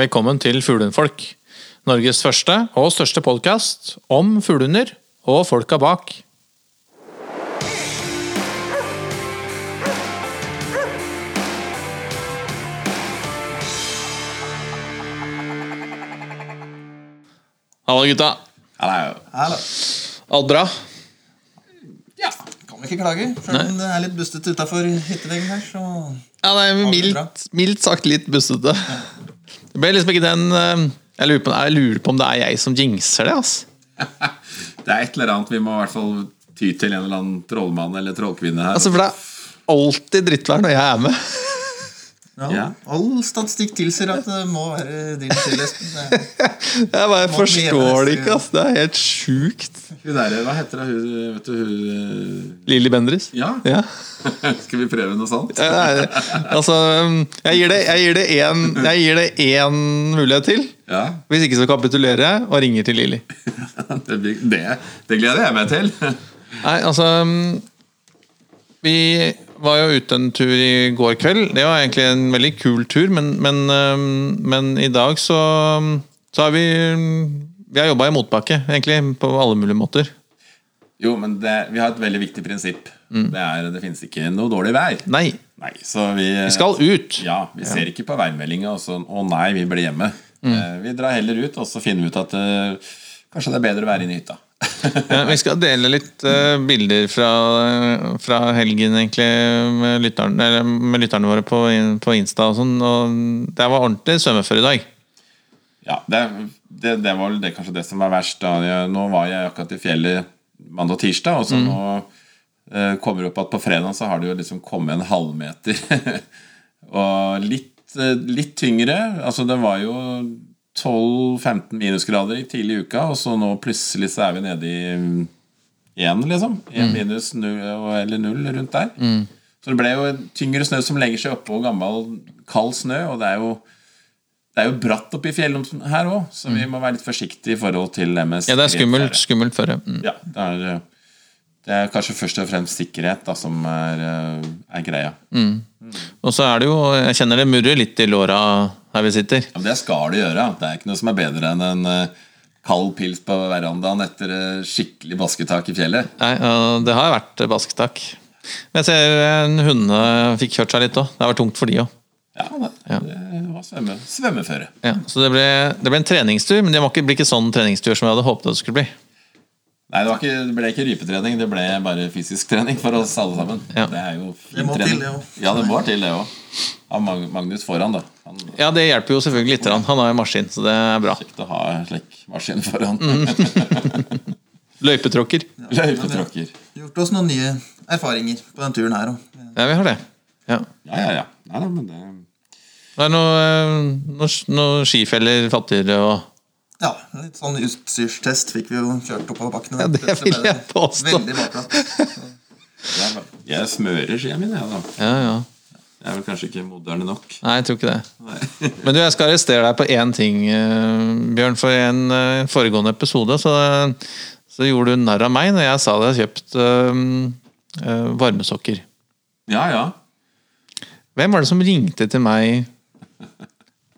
Velkommen til Fuglehundfolk. Norges første og største podkast om fuglehunder og folka bak. Hallo, gutta. Hallo. Hallo. Alt bra? Ja, kan vi ikke klage. Selv om det er litt bustete utafor hytteveggen her, så Ja, det er mildt, mildt sagt litt bustete. Det ble liksom ikke den eh, jeg lurer, på, jeg lurer på om det er jeg som jinxer det. ass. Det er et eller annet vi må i hvert fall ty til en eller annen trollmann eller trollkvinne her. Altså, For det er alltid drittvær når jeg er med. Ja, Ja. All statistikk tilsier at det må være din skyld, Espen. Jeg bare forstår det ikke. Altså. Det er helt sjukt. Hun der, hva heter hun, vet du, hun Lilly Bendriss? Ja, Ja. skal vi prøve noe sånt? Altså, jeg gir det Jeg gir det én Jeg gir det én mulighet til. Ja, Hvis ikke så kapitulerer jeg og ringer til Lilly. det, det, det gleder jeg meg til. Nei, altså Vi var jo ute en tur i går kveld. Det var egentlig en veldig kul tur, men, men, men i dag så, så har vi Vi har jobba i motbakke, egentlig, på alle mulige måter. Jo, men det, vi har et veldig viktig prinsipp. Det er det finnes ikke noe dårlig vær. Nei, Nei, så vi, vi skal ut! Ja, vi ser ikke på værmeldinga og sånn 'Å nei, vi blir hjemme'. Mm. Vi drar heller ut, og så finner vi ut at eh, kanskje det er bedre å være inne i hytta. Ja, vi skal dele litt uh, bilder fra, fra helgen, egentlig, med, lytteren, eller med lytterne våre på, på Insta og sånn. Og det var ordentlig svømmefør i dag. Ja, det, det, det var det, kanskje det som var verst. Da. Nå var jeg akkurat i fjellet mandag og tirsdag, og så nå uh, kommer det opp at på fredag så har det jo liksom kommet en halvmeter. og litt, eh, litt tyngre. Altså det var jo 12-15 minusgrader i tidlig i uka, og så nå plutselig så er vi nede i én, liksom. Én minus null, eller null rundt der. Så det ble jo tyngre snø som legger seg oppå gammel, kald snø, og det er jo det er jo bratt oppe i fjellet her òg, så vi må være litt forsiktige i forhold til det Ja, det er skummelt, skummelt føre. Mm. Ja, det er, eh, det er kanskje først og fremst sikkerhet da, som er, eh, er greia. Og så er det jo Jeg kjenner det murrer litt i låra her vi sitter. Ja, men det skal det gjøre. Det er ikke noe som er bedre enn en eh, kald pils på verandaen etter eh, skikkelig basketak i fjellet. Nei, det har vært basketak. Men jeg ser en hundene fikk kjørt seg litt òg. Det har vært tungt for de òg. Ja, det, var svømme, svømmeføre. Ja, så det ble, det ble en treningstur, men det blir ikke sånn treningstur som jeg hadde håpet det skulle bli. Nei, det, var ikke, det ble ikke rypetrening, det ble bare fysisk trening for oss alle sammen. Ja. Det er jo fin Det må til, trening. det også. Ja, det må til, det òg. Av Magnus foran, da. Han Ja, det hjelper jo selvfølgelig litt. Han har jo maskin, så det er bra. Kjekt å ha en slik maskin foran. Mm. Løypetråkker. Løypetråkker. Gjort oss noen nye erfaringer på den turen her òg. Ja, vi har det. Ja. Ja, ja, ja. Nei, men det Det er noen noe, noe skifeller fattigere og Ja, litt sånn utstyrstest fikk vi jo kjørt oppover bakken. Ja, det vil jeg påstå. Veldig bakplatt. Jeg smører skia mine, jeg, da. Ja, ja. Jeg er vel kanskje ikke moderne nok. Nei, jeg tror ikke det. Nei. Men du, jeg skal arrestere deg på én ting, eh, Bjørn. For i en eh, foregående episode så, så gjorde du narr av meg når jeg sa at jeg hadde kjøpt eh, eh, varmesokker. Ja, ja. Hvem var det som ringte til meg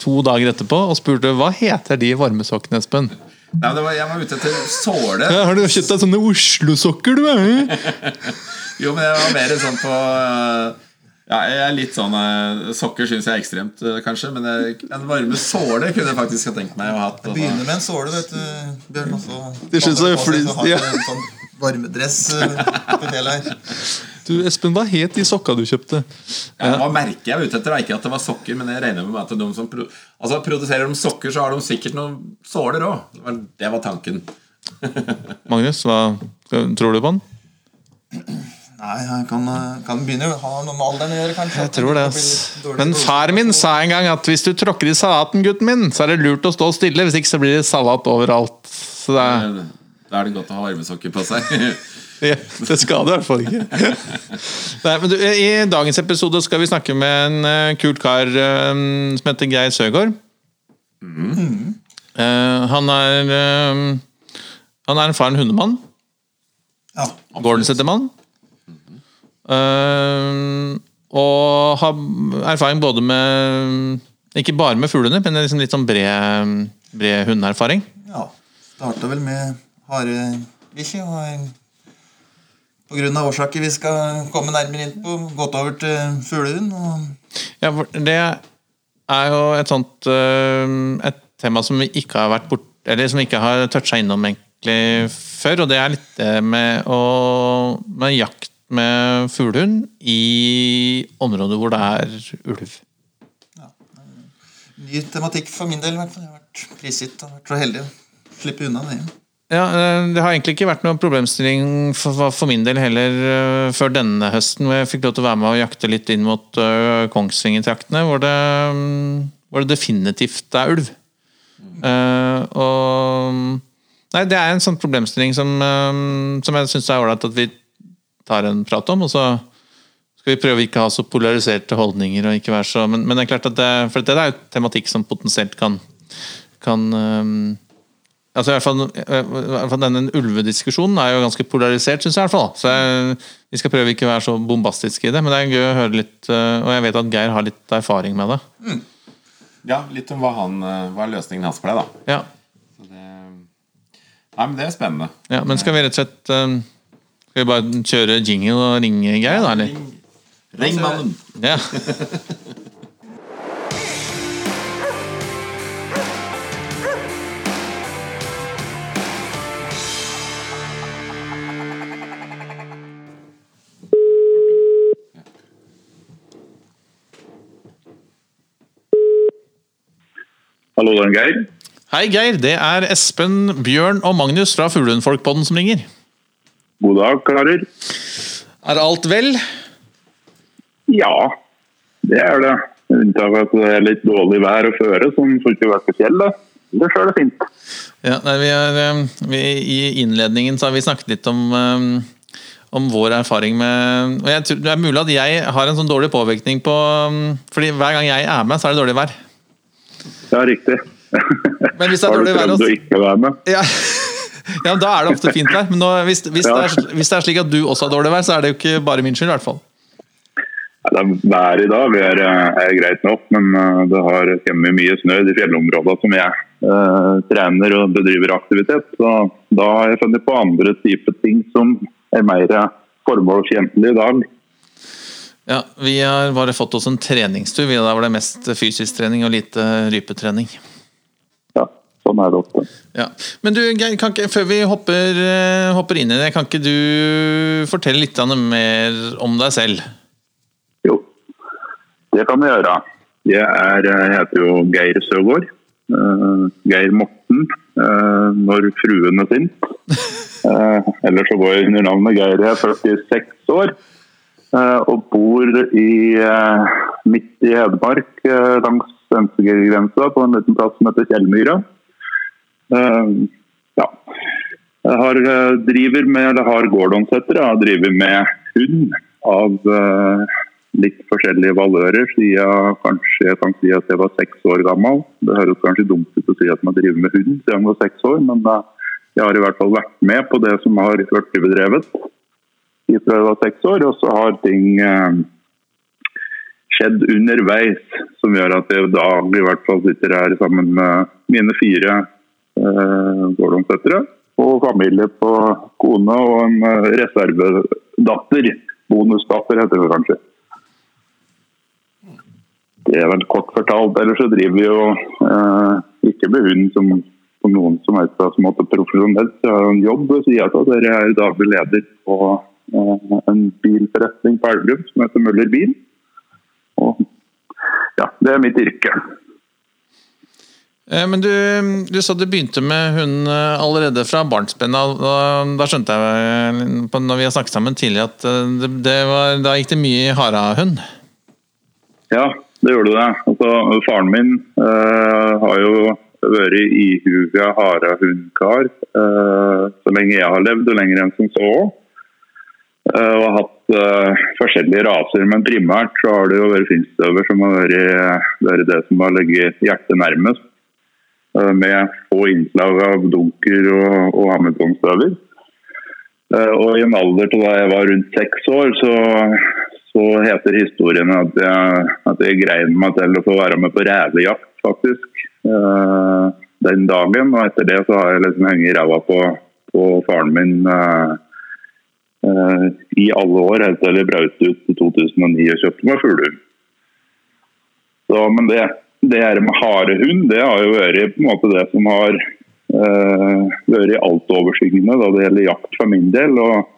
to dager etterpå og spurte hva heter de varmesokkene, Espen? Nei, men det var, jeg var ute etter såle. Ja, har du kjøpt deg sånne Oslo-sokker, du? eh? Jo, men jeg var mer sånn på øh, Ja, jeg er litt sånn øh, Sokker syns jeg er ekstremt, kanskje. Men jeg, en varme såle kunne jeg faktisk ha tenkt meg å ha Begynner med en såle, vet du, Bjørn. Også, Det synes jeg er fly- vi en sånn varmedress Du, Espen, hva het de sokka du kjøpte? Ja, Hva merker jeg var ute etter? Ikke at det var sokker, men jeg regner med at de som pro altså, produserer de sokker, så har de sikkert noen såler òg. Det, var- tanken. Magnus, hva tror du på den? Nei, jeg kan, eh, kan begynne å ha noe med alderen å gjøre, kanskje. Jeg tror det. Men far min sa en gang at hvis du tråkker i salaten, gutten min, så er det lurt å stå stille. Hvis ikke så blir det salat overalt. Så det er, Da er det godt å ha varmesokker på seg. ja, det skader i hvert fall ikke. Nei, men du, I dagens episode skal vi snakke med en eh, kul kar eh, som heter Geir Søgaard. Eh, han er eh, Han er en faren hundemann. Ja, Gordon-settermann. Eh, og har erfaring både med Ikke bare med fuglene, men liksom litt sånn bred, bred hundeerfaring. Ja. Starta vel med harebikkje. Og av årsaker vi skal komme nærmere inn på, gått over til fuglehund. Ja, det er jo et sånt øh, Et tema som vi ikke har vært bort Eller som vi ikke har toucha innom egentlig før, og det er litt det med å Med jakt med fuglehund i områder hvor det er ulv. Ja, ny tematikk for min del. i hvert fall. Jeg har vært prisgitt og vært så heldig å slippe unna det. Ja, øh, Det har egentlig ikke vært noen problemstilling for, min del heller øh, før denne høsten, hvor jeg fikk lov til å være med og jakte litt inn mot øh, Kongsvinger-traktene, hvor, mm, hvor det definitivt er ulv. Eh, og Nei, det er en sånn problemstilling som, øh, som jeg syns er ålreit at vi tar en prat om, og så skal vi prøve å ikke ha så polariserte holdninger og ikke være så Men, men det er klart at det, for det er jo tematikk som potensielt kan, kan Altså i hvert, fall, i hvert fall Denne ulvediskusjonen er jo ganske polarisert, syns jeg. i hvert fall. Så jeg, Vi skal prøve ikke å være så bombastiske i det, men det er gøy å høre litt øh, Og jeg vet at Geir har litt erfaring med det. Ja, litt om hva, han, eh, hva løsningen hans for det, da. Ja, Så det, nei, men det er spennende. ja Men skal vi rett og slett Skal vi bare kjøre jingle og ringe Geir, da? eller? Ring mannen! Ja. Hallo, er Geir. Hei, Geir. Det er Espen, Bjørn og Magnus fra Fuglehundfolkpodden som ringer. God dag, karer. Er alt vel? Ja, det er det. Unntatt at det er litt dårlig vær og føre, som får ikke vært på fjellet. Det er det fint. Ja, nei, vi er, vi, I innledningen så har vi snakket litt om, øhm, om vår erfaring med og jeg tror, Det er mulig at jeg har en sånn dårlig påvirkning på fordi hver gang jeg er med, så er det dårlig vær. Ja, riktig. Men hvis det er dårlig vær å ikke være med? Ja, ja da er det ofte fint vær. Men nå, hvis, hvis, Ja. det er, hvis det er slik at du også har dårlig vær, så er det jo ikke bare min skyld. i hvert fall Ja, Været i dag er, eh, er greit nok, men eh, det har kommet mye snø i de fjellområdene som jeg eh, trener og bedriver aktivitet. Så da har jeg funnet på andre typer ting som er mer formålstjenlig i dag. Ja, Vi har bare fått oss en treningstur. Vi, der var det mest fysisk trening og lite rypetrening. Ja, sånn er det ofte. Ja. Men du, Geir, kan ikke, før vi hopper, eh, hopper inn i det, kan ikke du fortelle litt mer om deg selv? Jo, det kan vi gjøre. Jeg, er, jeg heter jo Geir Søgaard. Uh, Geir Morten uh, når fruen er sint. Uh, ellers så går jeg under navnet Geir. Jeg er 46 år og bor i, eh, midt i Hedmark eh, langs svenskegrensa på en liten plass som heter Kjellmyra. Eh, ja. Jeg har, eh, driver med, eller har gårdomsetter. Jeg har med hund av eh, litt forskjellige valører siden kanskje jeg kan si at jeg var seks år gammel. Det høres kanskje dumt ut å si at man driver med hund siden jeg var seks år, men eh, jeg har i hvert fall vært med på det som har vært bedrevet fra jeg seks år. Og så har ting eh, skjedd underveis som gjør at jeg i i hvert fall sitter her sammen med mine fire eh, gårdomsettere og familie på kone og en eh, reservedatter. Bonusdatter heter det kanskje. Det er vel kort fortalt. Ellers så driver vi jo eh, ikke med hund som på noen som helst måte profesjonelt. Jeg har en jobb ved siden av der jeg er daglig leder på en bilforretning på Elverum som heter Møller Bil. Og ja, det er mitt yrke. Eh, Men du, du sa du begynte med hund eh, allerede fra barnsben av. Da, da skjønte jeg eh, når vi har snakket sammen tidligere at eh, det, det var, da gikk det mye harehund. Ja, det gjorde det. Altså, faren min eh, har jo vært ihuga harehundkar eh, så lenge jeg har levd, og lenger enn som så òg. Og har hatt eh, forskjellige raser, men primært så har det jo vært finstøver som har vært, vært det som har ligget hjertet nærmest. eh, med få innslag av dunker og, og hamiltonstøver. Eh, Og I en alder til da jeg var rundt seks år, så, så heter historien at jeg, at jeg grein meg til å få være med på revejakt, faktisk. eh, den dagen. Og etter det så har jeg liksom hengt ræva på, på faren min eh, eh, i alle år, helt til jeg brøt ut i 2009 og kjøpte meg fuglehund. Men det, det her med harehund, det har jo vært på en måte det som har eh, vært altoverskyggende da det gjelder jakt for min del. og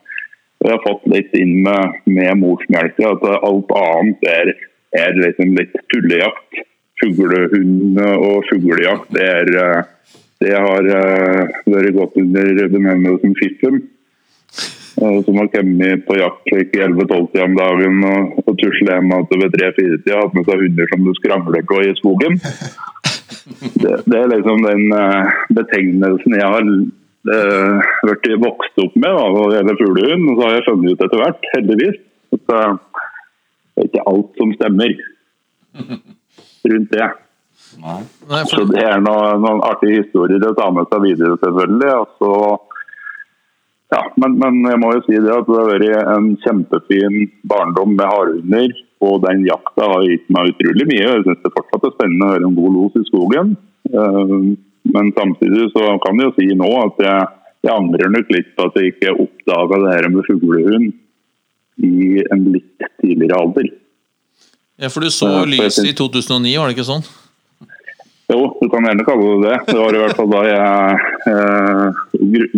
jeg har fått litt inn med, med morsmelka at alt annet er, er liksom litt tullejakt. Fuglehund og fuglejakt det, er, eh, det har uh, vært gått under benevnelsen fiffen. Som har kommet på jakt slik 11-12 tida om dagen og, og tusler hjem at ved 3-4 tida hatt med seg hunder som du skrangler på i skogen. Det, det er liksom den uh, betegnelsen jeg har uh, vært vokst opp med da, når det gjelder fuglehund. Og så har jeg funnet ut etter hvert, heldigvis, at uh, det er ikke alt som stemmer rundt det. Nei. Nei, Så det er noen, noen artige historier å ta med seg videre, selvfølgelig. Og så, ja, men, men jeg må jo si det at det har vært en kjempefin barndom med hardhunder. Og den jakta har gitt meg utrolig mye. Jeg syns det fortsatt er spennende å høre en god los i skogen. Eh, Men samtidig så kan jeg jo si nå at jeg, jeg angrer nok litt på at jeg ikke oppdaga det her med fuglehund i en litt tidligere alder. ja, for du så Ja, lyset i 2009, var det ikke sånn? Jo, du kan gjerne kalle det det. Det var i hvert fall da jeg eh,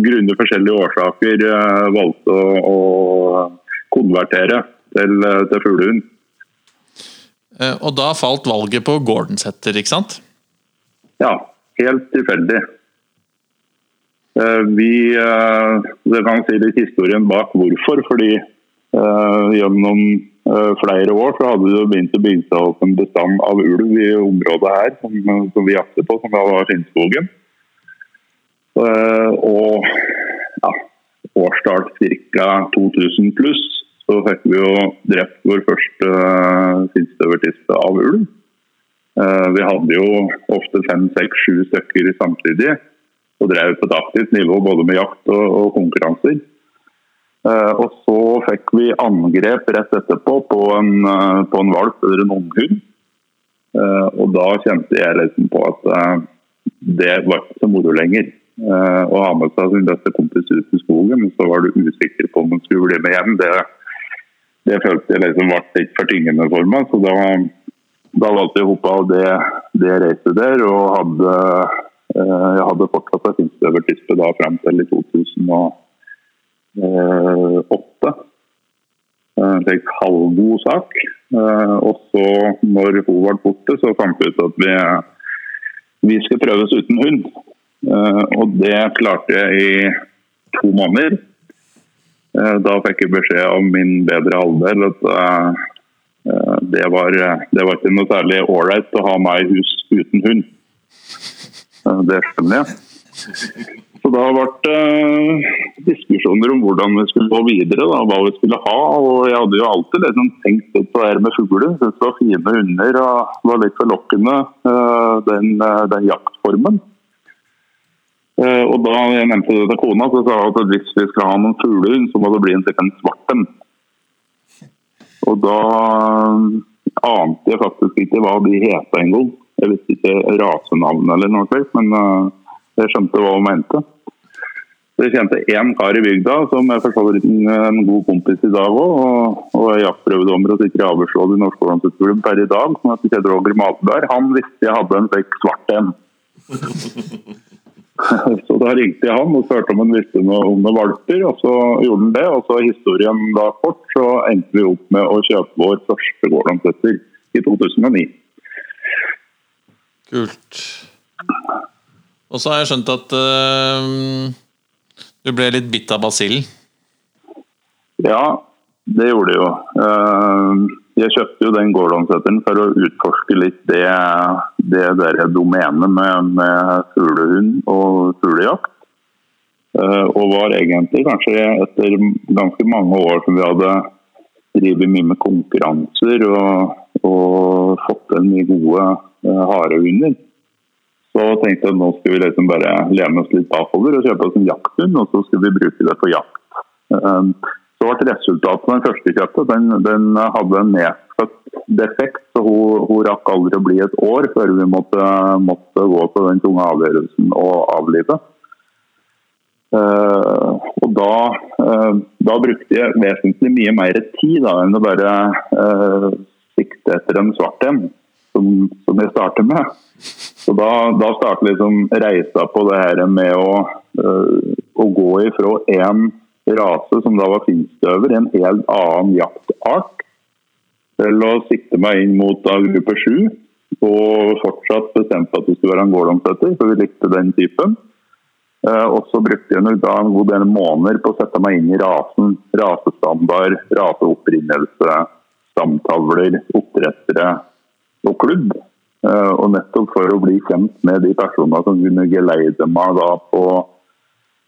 grunnet forskjellige årsaker eh, valgte å, å konvertere til, eh, til fuglehund. Eh, Og da falt valget på Gordonsæter, ikke sant? Ja, helt tilfeldig. Eh, vi eh, Det kan si litt historien bak hvorfor. Fordi gjennom eh, flere år så hadde det begynt å bygge seg opp en bestand av ulv i området her som, som vi jakter på, som da var Skinnskogen. Eh, og ja, årstall ca. 2000 pluss, så fikk vi jo drept vår første sinnstøvertiste av ulv. Eh, Vi hadde jo ofte fem, seks, sju stykker samtidig. Og drev på et aktivt nivå både med jakt og, og konkurranser. Eh, Og så fikk vi angrep rett etterpå på en, eh, på en valp eller en unghund. Eh, Og da kjente jeg liksom på at det var ikke så moro lenger. Å ha med seg sin beste kompis ut i skogen, men så var du usikker på om han skulle bli med hjem. Det, det følte jeg liksom ble litt for tyngende for meg. så da da valgte jeg å hoppe av det, det racet der, og hadde, jeg hadde fortsatt et innstøvertispe da frem til i 2008. En slik halvgod sak. Eh, og så, når hun ble borte, så fant vi ut at vi, vi skulle prøves uten hund. Eh, og det klarte jeg i to måneder. Eh, Da fikk jeg beskjed av min bedre halvdel at eh, Eh, Det var, det var ikke noe særlig ålreit å ha meg i hus uten hund. Eh, Det skjønner jeg. Så da ble det eh, diskusjoner om hvordan vi skulle gå videre, da, hva vi skulle ha. og Jeg hadde jo alltid liksom tenkt litt på det her med fugler. Syntes det var fine hunder og det var litt forlokkende, eh, den, eh, den jaktformen. Og da jeg nevnte det til kona, så sa hun at hvis vi skal ha noen fuglehund, så må det bli en, en svart en. Og da ante jeg faktisk ikke hva de het engang. Jeg visste ikke rasenavnet eller noe slikt, men jeg skjønte hva hun mente. Jeg kjente én kar i bygda som er for så vidt en, god kompis i dag òg. Og, og er jaktprøvedommer og sitter i avlsrådet i Norsk Ålandsutklubben per i dag. som heter Kjell Roger Matberg. Han visste jeg hadde en slik svart en. Så da ringte jeg han og spurte om han visste noe om noen valper, og så gjorde han det. Og så historien da kort, så endte vi opp med å kjøpe vår første gårdlandsetter i 2009. Kult. Og så har jeg skjønt at uh, du ble litt bitt av basillen. Ja, det gjorde jeg jo. Uh, Jeg kjøpte jo den gårdlandsetteren for å utforske litt det, det der domenet med, med fuglehund og fuglejakt. Uh, Og var egentlig kanskje etter ganske mange år som vi hadde drevet mye med konkurranser og, og fått til mye gode uh, harehunder. Så tenkte jeg at nå skal vi liksom bare lene oss litt bakover og kjøpe oss en jakthund, og så skal vi bruke det på jakt. Eh, Så så ble resultatet av den første kjøttet den, den hadde en medfødt defekt. så hun, hun, rakk aldri å bli et år før vi måtte, måtte gå til den tunge avgjørelsen og avlive. Uh, og da, uh, da, brukte jeg vesentlig mye mer tid da, enn å bare uh, sikte etter en svart en, som, som, jeg starter med. Så Da, da starter liksom reisa på det her med å, å gå ifra én rase som da var finstøver, en helt annen jaktart, til å sikte meg inn mot da gruppe sju. Og fortsatt bestemte at det skulle være en gårdomsetter, for vi likte den typen. Eh, og så brukte jeg en god del måneder på å sette meg inn i rasen. Rasestandard, raseopprinnelse, stamtavler, oppdrettere og klubb. Eh, og nettopp for å bli kjent med de personene som kunne geleide meg da på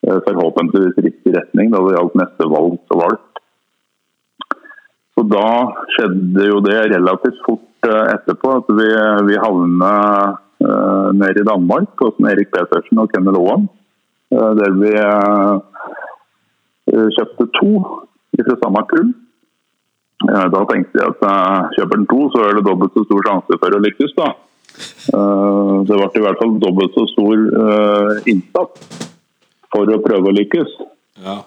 eh, forhåpentligvis riktig retning da det gjaldt neste valg og valg. Så da skjedde jo det relativt fort etterpå at vi, vi havna uh, nede i Danmark hos Erik Petersen og Kennel Aaen. Uh, der vi uh, kjøpte to fra samme kull. Eh, da tenkte jeg at kjøper den to, så er det dobbelt så stor sjanse for å lykkes. da. Det ble i hvert fall dobbelt så stor innsats for å prøve å lykkes. Ja.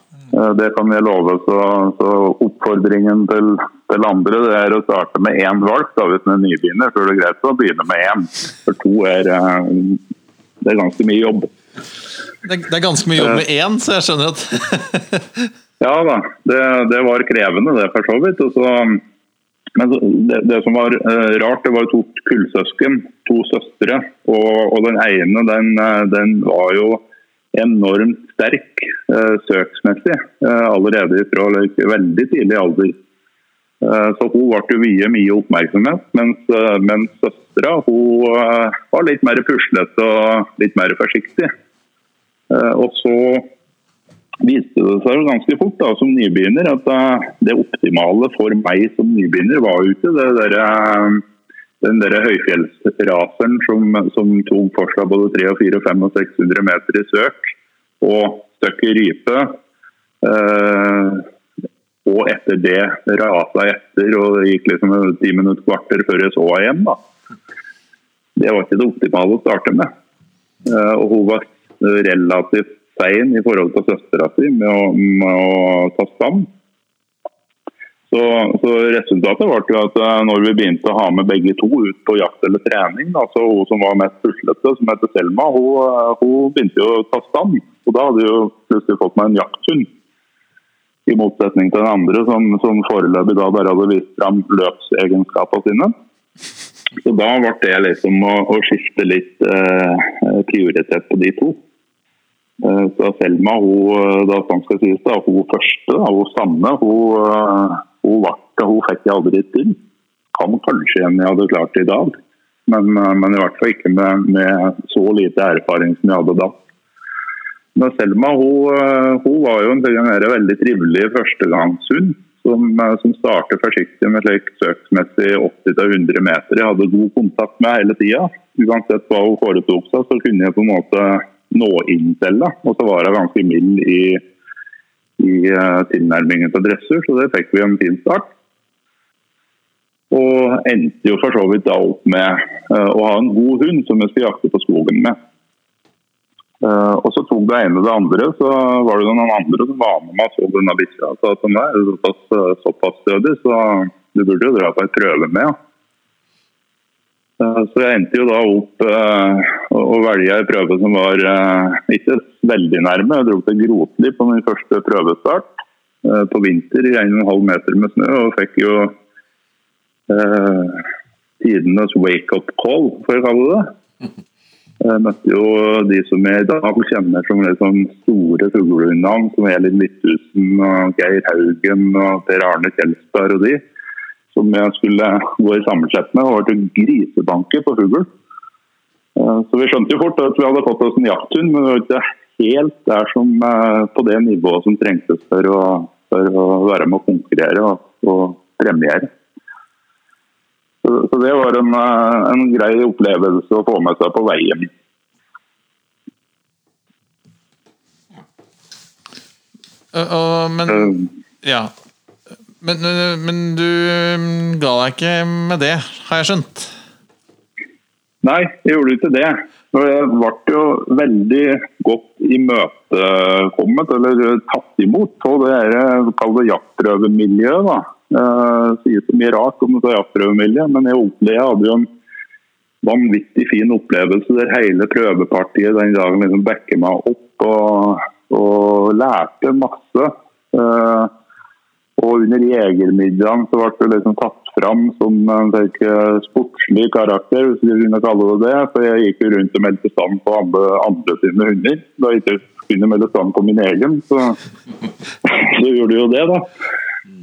Det kan jeg love. Så, så oppfordringen til, til, andre det er å starte med én valg da, hvis en er nybegynner. Så er det greit å begynne med én. For to er, det er ganske mye jobb. Det, det er ganske mye jobb med én, så jeg skjønner at Ja da, det, det, var krevende det, for så vidt. Så, men det, det, som var uh, rart, det var to kullsøsken, to søstre. Og, og, den ene den, eh, den, var jo enormt sterk uh, søksmessig uh, allerede fra like, veldig tidlig alder. Så hun ble jo mye, oppmerksomhet, mens, mens søstera var litt mer puslete og litt mer forsiktig. Og så viste det seg jo ganske fort da, som nybegynner at eh, det optimale for meg som nybegynner var ute det der, eh, den der høyfjellsraseren som, som, tok for seg både 300, 400, 500 og 600 meter i søk, og stykket rype. Eh, og etter det rasa etter, og det gikk liksom ti minutter kvarter før jeg så henne igjen. da. Det var ikke det optimale å starte med. Eh, og hun var relativt sein i forhold til søstera si med, med, å ta stam. Så, så, Resultatet ble jo at eh, når vi begynte å ha med begge to ut på jakt eller trening, da, så hun som var mest puslete, som heter Selma, hun, eh, hun begynte jo å ta stand. Og Da hadde hun plutselig fått meg en jakthund. I motsetning til den andre, som, som foreløpig da bare hadde vist fram løpsegenskapene sine. Så Da ble det liksom å, å skifte litt eh, prioritet på de to. Eh, så Selma, hun, eh, da sånn skal sies da, hun første, da, hun samme, hun, eh, hun, ble, hun fikk jeg aldri til. Kan kanskje en jeg hadde klart i dag, men, men, i hvert fall ikke med, med, så lite erfaring som jeg hadde da. Men Selma hun, hun var jo en veldig trivelig førstegangshund. Som, som startet forsiktig med slik søksmessig 80-100 meter. Jeg hadde god kontakt med hele tida. Uansett hva hun foretok seg, så kunne jeg på en måte nå inn til Da. Og så var hun ganske mild i, i uh, tilnærmingen til dressur, så det fikk vi en fin start. Og endte jo for så vidt da opp med uh, å ha en god hund som vi skulle jakte på skogen med. Uh, og så tok det ene det andre, så var det noen andre som var med meg og så denne bikkja. Så såpass, såpass stødig, så du burde jo dra på en prøve med. Ja. Eh, så jeg endte jo da opp uh, å velge en prøve som var uh, ikke veldig nærme. Jeg dro til Grotli på min første prøvestart uh, på vinter i 1,5 meter med snø. Og fikk jo tidenes wake-up call, for å kalle det. Jeg møtte jo de som jeg i dag kjenner som liksom store fuglehundnavn, som Elin Midthusen, Geir Haugen og Per Arne Kjelstad og de som jeg skulle gå i sammensett med, og var til grisebanke på fugl. Eh, så vi skjønte jo fort at vi hadde fått oss en jakthund, men det var ikke helt der som, eh, på det nivået som trengtes for å, for å være med å konkurrere og, og premiere. Så, så, det var en, eh, en, grei opplevelse å få med seg på veien. Uh, uh, men ja, Men, men du mm, ga deg ikke med det, har jeg skjønt? Nei, jeg gjorde ikke det. Jeg ble jo veldig godt imøtekommet, eller tatt imot, av det her, jaktprøvemiljøet. det sies. Uh, sier så mye rart om det jaktprøvemiljøet, men jeg opplevde jeg hadde jo en vanvittig fin opplevelse der hele prøvepartiet den dagen liksom backer meg opp og, og lærte masse. Uh, og under jegermiddagen så ble det liksom tatt fram som en sportslig karakter, hvis vi kunne kalle det det. For jeg gikk jo rundt og meldte stand på andre, andre sine hunder. Da jeg ikke kunne melde stand på min egen, så, så gjorde jo det, da.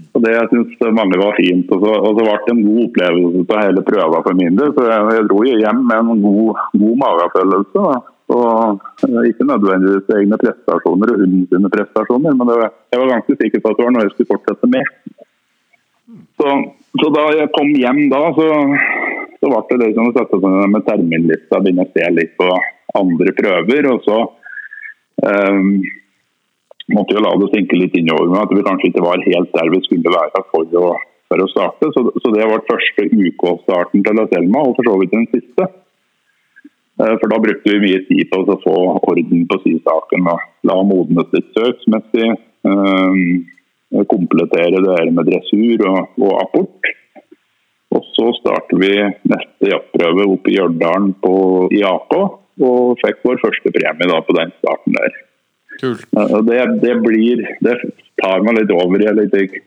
Og Det jeg syns mange var fint. Og så, og så ble det en god opplevelse på hele prøva for min del. Så jeg, jeg dro hjem med en god, god magefølelse. Da. Og eh, ikke nødvendigvis egne prestasjoner og hundens prestasjoner, men var, jeg var ganske sikker på at det var noe jeg skulle fortsette med. Så, så da jeg kom hjem da, så, så ble det liksom å sette seg ned med terminlista, begynne å se litt på andre prøver. Og så um, måtte jeg la det synke litt innover meg at vi kanskje ikke var helt der vi skulle være for å, for å starte. Så, så det var første ukeoppstarten til Selma, og for så vidt den siste. Eh, for da brukte vi mye tid på å få orden på sysaken og la modnes litt søksmessig. Um, komplettere det her med dressur og, og, apport. Og så starter vi neste jaktprøve oppe i Hjørdalen i AK, og fikk vår første premie da på den starten der. Kult. Det, det, blir Det tar meg litt over i en litt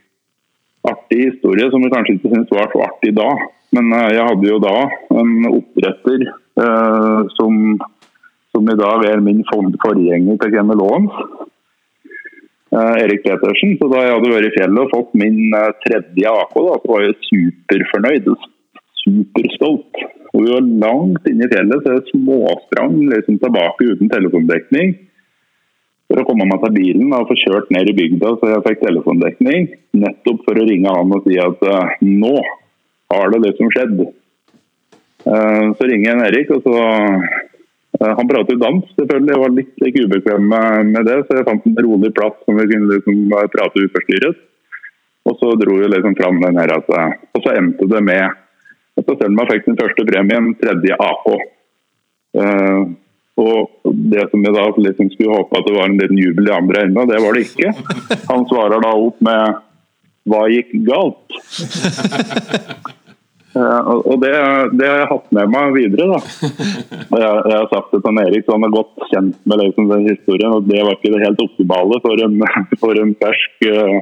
artig historie som vi kanskje ikke syns var så artig da. Men jeg hadde jo da en oppdretter Eh, som, som, i dag er min forgjenger til Kennel Aams. Eh, Erik Petersen. Så da jeg hadde vært i fjellet og fått min eh, tredje AK, da, så var jeg superfornøyd. Superstolt. Og vi var langt inne i fjellet, så jeg småsprang liksom tilbake uten telefondekning. For å komme meg til bilen og få kjørt ned i bygda så jeg fikk telefondekning. Nettopp for å ringe han og si at nå har det som skjedde. Eh, så ringer jeg en Erik, og så eh, Han prater dans, selvfølgelig. Jeg var litt ikke ubekvem med det, så jeg fant en rolig plass som vi kunne liksom prate uforstyrret. Og så dro vi liksom fram den her altså. Og så endte det med at Selma fikk den første premien, tredje AK. Uh, og det som jeg da liksom skulle håpe at det var en liten jubel i andre enden, det var det ikke. Han svarer da opp med 'Hva gikk galt?' Eh, og det, det, har jeg hatt med meg videre. da. Jeg, jeg har sagt det til Erik, så han er godt kjent med liksom den historien. og Det var ikke det helt optimale for en, for en fersk uh,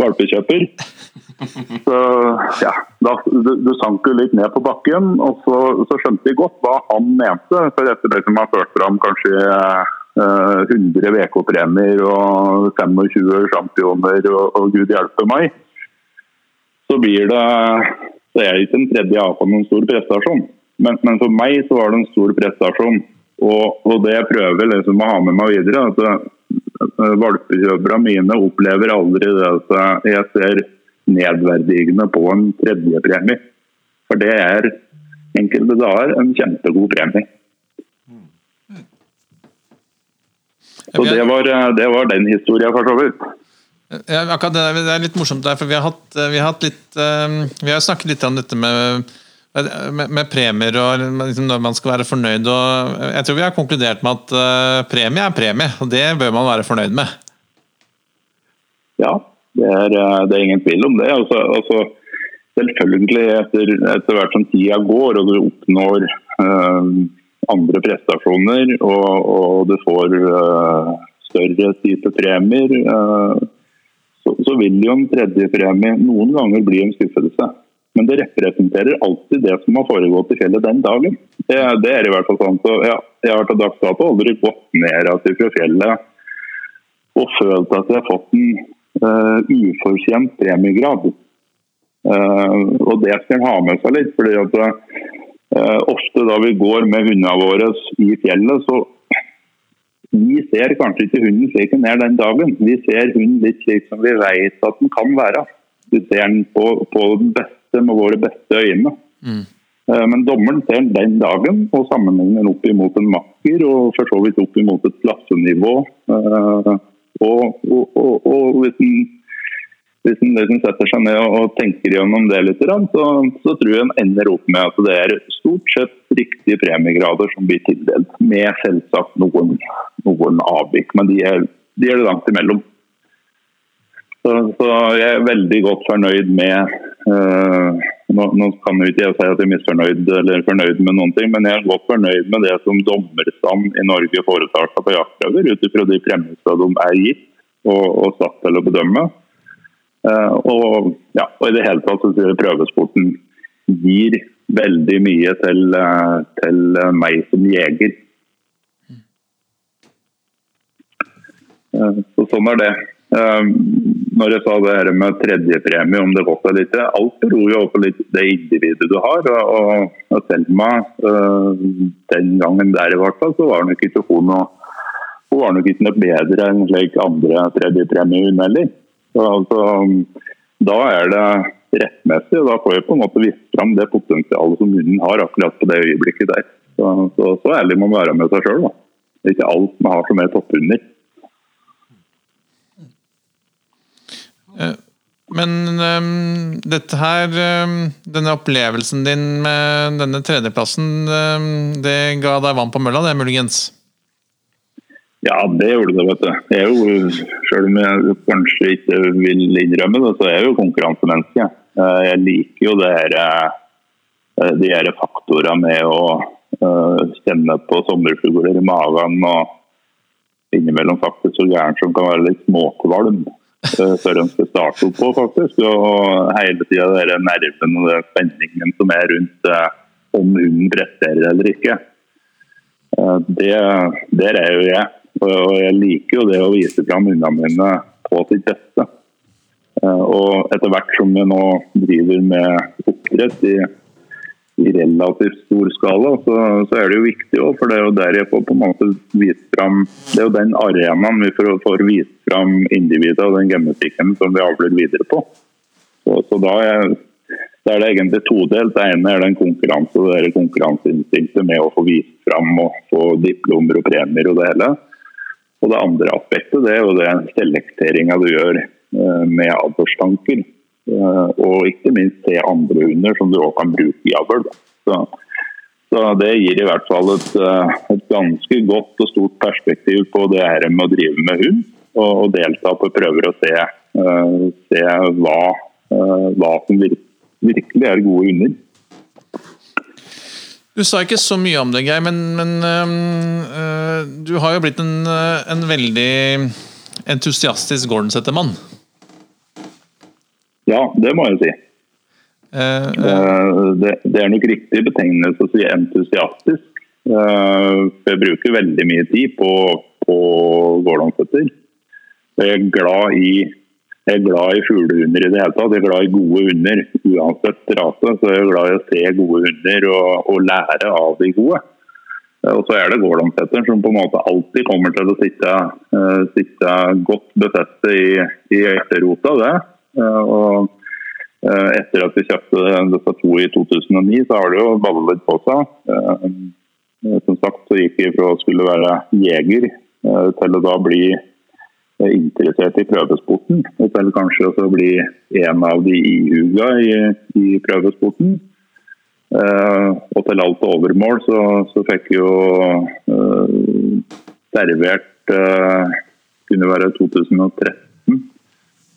valpekjøper. Så ja, da, du, du, sank jo litt ned på bakken, og så, så skjønte vi godt hva han mente. For etter det som har ført fram kanskje uh, 100 VK-premier og 25 championer og, og gud hjelpe meg, så blir det så er ikke en tredje AFA noen stor prestasjon. Men, men, for meg så var det en stor prestasjon. Og, og det jeg prøver liksom å ha med meg videre, at uh, valpekjøperne mine opplever aldri det at jeg ser nedverdigende på en tredjepremie. For det er enkelte dager en kjempegod premie. Så det var, det var den historien, for så vidt. Ja, akkurat det, det er litt morsomt der, for vi har, hatt, eh, vi har, litt, uh, vi har snakket litt om dette med, med, med premier og liksom når man skal være fornøyd. og Jeg tror vi har konkludert med at uh, premie er premie, og det bør man være fornøyd med. Ja, det er, det er ingen tvil om det. Altså, altså, selvfølgelig, etter, etter, hvert som tida går og du oppnår øh, andre prestasjoner og, og du får større type premier så, så vil jo en tredjepremie noen ganger bli en skuffelse. Men det representerer alltid det som har foregått i fjellet den dagen. Det, det er i hvert fall sånn. Så, ja, jeg har til dags dato aldri gått ned fra fjellet og følt at jeg har fått en uh, ufortjent premiegrad. Uh, og det skal en ha med seg litt. fordi at uh, Ofte da vi går med hundene våre i fjellet, så vi ser kanskje ikke hunden slik den er den dagen. Vi ser hunden litt slik som vi vet at den kan være. Vi ser den på, på den beste med våre beste øyne. Mm. Eh, men dommeren ser den den dagen og sammenligner den opp imot en makker og for så vidt opp imot et klassenivå. Eh, og, og, og, og hvis, den, hvis en liksom setter seg ned og tenker gjennom det litt, så, så tror jeg en ender opp med at det er stort sett riktige premiegrader som blir tildelt. Med selvsagt noen, noen avvik, men de er, de er langt imellom. Så, så, jeg er veldig godt fornøyd med øh, nå, nå, kan jeg ikke si at jeg er misfornøyd eller fornøyd med noen ting, men jeg er godt fornøyd med det som dommerstand i Norge foretar seg på jaktprøver, ut ifra de premissene de er gitt og, og satt til å bedømme. Uh, og, ja, og, i det hele tatt så sier prøvesporten gir veldig mye til, uh, til meg som jeger. Så sånn er det. Når jeg sa det her med tredjepremie, om det går seg litt. Alt beror jo på litt det individet du har. og, Selma, den gangen der i hvert fall, så var hun ikke ikke noe bedre enn slik andre tredjepremie hun heller. Så, altså, da er det rettmessig, og da får vi på en måte vist fram det potensialet som hunden har akkurat på det øyeblikket der. Så, så, så ærlig må man være med seg sjøl. Det er ikke alt man har som er toppunder. Eh, men um, dette her, um, denne opplevelsen din med denne tredjeplassen, um, det ga deg vann på mølla, det muligens? Ja, det gjorde det, vet du. Jeg er jo, selv om jeg kanskje ikke vil innrømme det, så er jeg jo konkurransemenneske. Eh, jeg liker jo det her, de her faktorene med å kjenne på sommerfugler i magen og innimellom faktisk så gæren som kan være litt småkvalm. Eh, før en skal starte opp på, faktisk. Og hele tida den nerven og den spenningen som er rundt eh, om hunden presterer eller ikke. Eh, det, der er jo jeg. Og jeg liker jo det å vise fram hundene mine på sitt beste. Og etter hvert som jeg nå driver med oppdrett i i relativt stor skala, så, så, er det jo viktig også, for det er jo der jeg får på en måte vist fram Det er jo den arenaen vi får, får vist fram individet og den genetikken som vi avler videre på. Så, så da, er, da, er, det egentlig todelt. Det ene er den konkurranse og det konkurranseinstinktet med å få vist fram og få diplomer og premier og det hele. Og det andre aspektet det er jo det selekteringa du gjør eh, med avlstanker. Eh, og ikke minst se andre hunder som du òg kan bruke i avl. Så, så, det gir i hvert fall et, eh, et, ganske godt og stort perspektiv på det her med å drive med hund. Og, og delta på prøver og se, se hva, hva, som virkelig er gode hunder. Du sa ikke så mye om det, Geir, men, men øh, du har jo blitt en, en veldig entusiastisk Gordon-settermann. Ja, det må jeg si. Uh, uh. Det, det, er nok riktig betegnelse å si entusiastisk. Uh, jeg bruker veldig mye tid på, på gårdlandsetter. Jeg er glad i jeg er glad i fuglehunder i det hele tatt. Jeg er glad i gode hunder uansett rase. Så jeg er glad i å se gode hunder og, og lære av de gode. Og så er det gårdlandsetteren som på en måte alltid kommer til å sitte, sitte godt befestet i, i etterrota. det. Uh, og uh, etter at vi kjøpte disse to i 2009, så har det jo litt på seg. Som sagt så gikk vi fra å skulle være jeger til å da bli interessert i prøvesporten. Og selv kanskje også bli en av de ihuga i, i prøvesporten. Uh, og til alt overmål så, så fikk jo uh, servert uh, kunne være 2013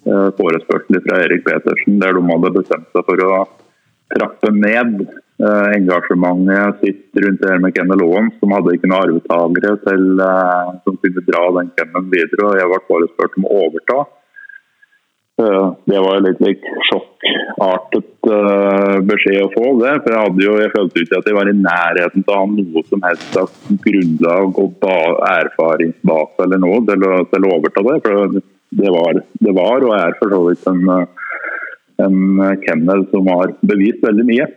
Eh, forespørsel fra Erik Petersen, der de hadde bestemt seg for å trappe ned eh, engasjementet sitt rundt det her med Kennel Aaen, som hadde ikke noen arvetagere til, eh, som kunne dra den kennelen videre. og Jeg ble forespurt om å overta. Det var litt like, sjokkartet beskjed å få. det, for Jeg hadde jo, jeg følte ikke at jeg var i nærheten til å ha noe som helst av grunnlag og erfaringsbase eller noe til å, til å overta det. for det var, det var og er for så vidt en, en kennel som har bevist veldig mye.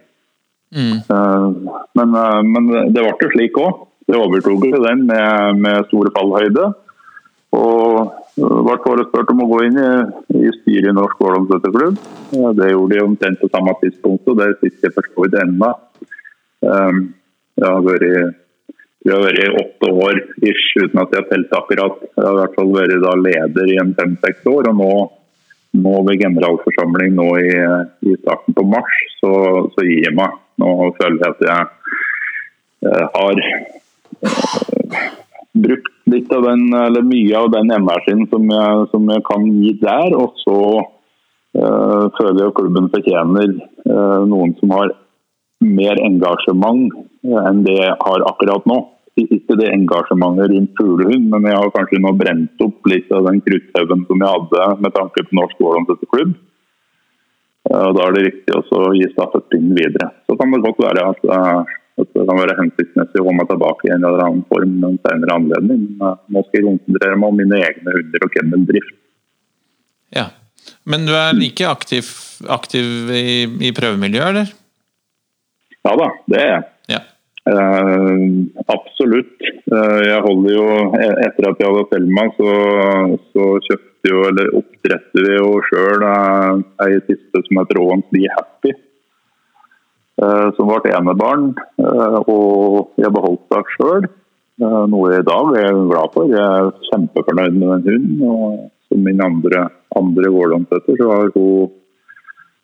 Mm. Eh, men, eh, men, det ble jo slik òg. Det overtok den med, med store fallhøyde. Og ble forespurt om å gå inn i, i styret i Norsk Årdalsøtterklubb. Det gjorde de omtrent på samme tidspunkt, og det sitter jeg for så vidt ennå. Jeg har vært vi har vært åtte år ish, uten at jeg har telt akkurat. Jeg har i hvert fall vært leder i en fem-seks år. Og nå nå ved generalforsamling nå i, i starten på mars, så, så gir jeg meg. Nå føler jeg at jeg eh, har eh, brukt litt av den, eller mye av den energien som jeg, som jeg kan gi der. Og så uh, føler jeg at klubben fortjener uh, noen som har mer engasjement enn det jeg har akkurat nå. Ikke det engasjementet rundt fuglehund, men jeg har kanskje nå brent opp litt av den krutthaugen som jeg hadde med tanke på Norsk vårlandsklubb. Eh, og Da er det riktig å gi stafettpinnen videre. Så kan det godt være at, eh, at det kan være hensiktsmessig å komme tilbake i en eller annen form en senere anledning. Men eh, nå skal jeg konsentrere meg om mine egne hunder og kenneldrift. Ja. Men du er like aktiv, aktiv i, i prøvemiljøet, eller? Ja da, det er jeg. Ja. Uh, absolutt. Uh, jeg holder jo e- Etter at jeg hadde Selma, så, så kjøpte jo, eller oppdretter vi jo sjøl ei siste som heter Rowan's Be Happy. Eh, som ble enebarn. Eh, og jeg beholdt henne sjøl. Eh, noe jeg i dag er jeg glad for. Jeg er kjempefornøyd med den hunden. Og som min andre, andre gårdlandsetter, så har hun,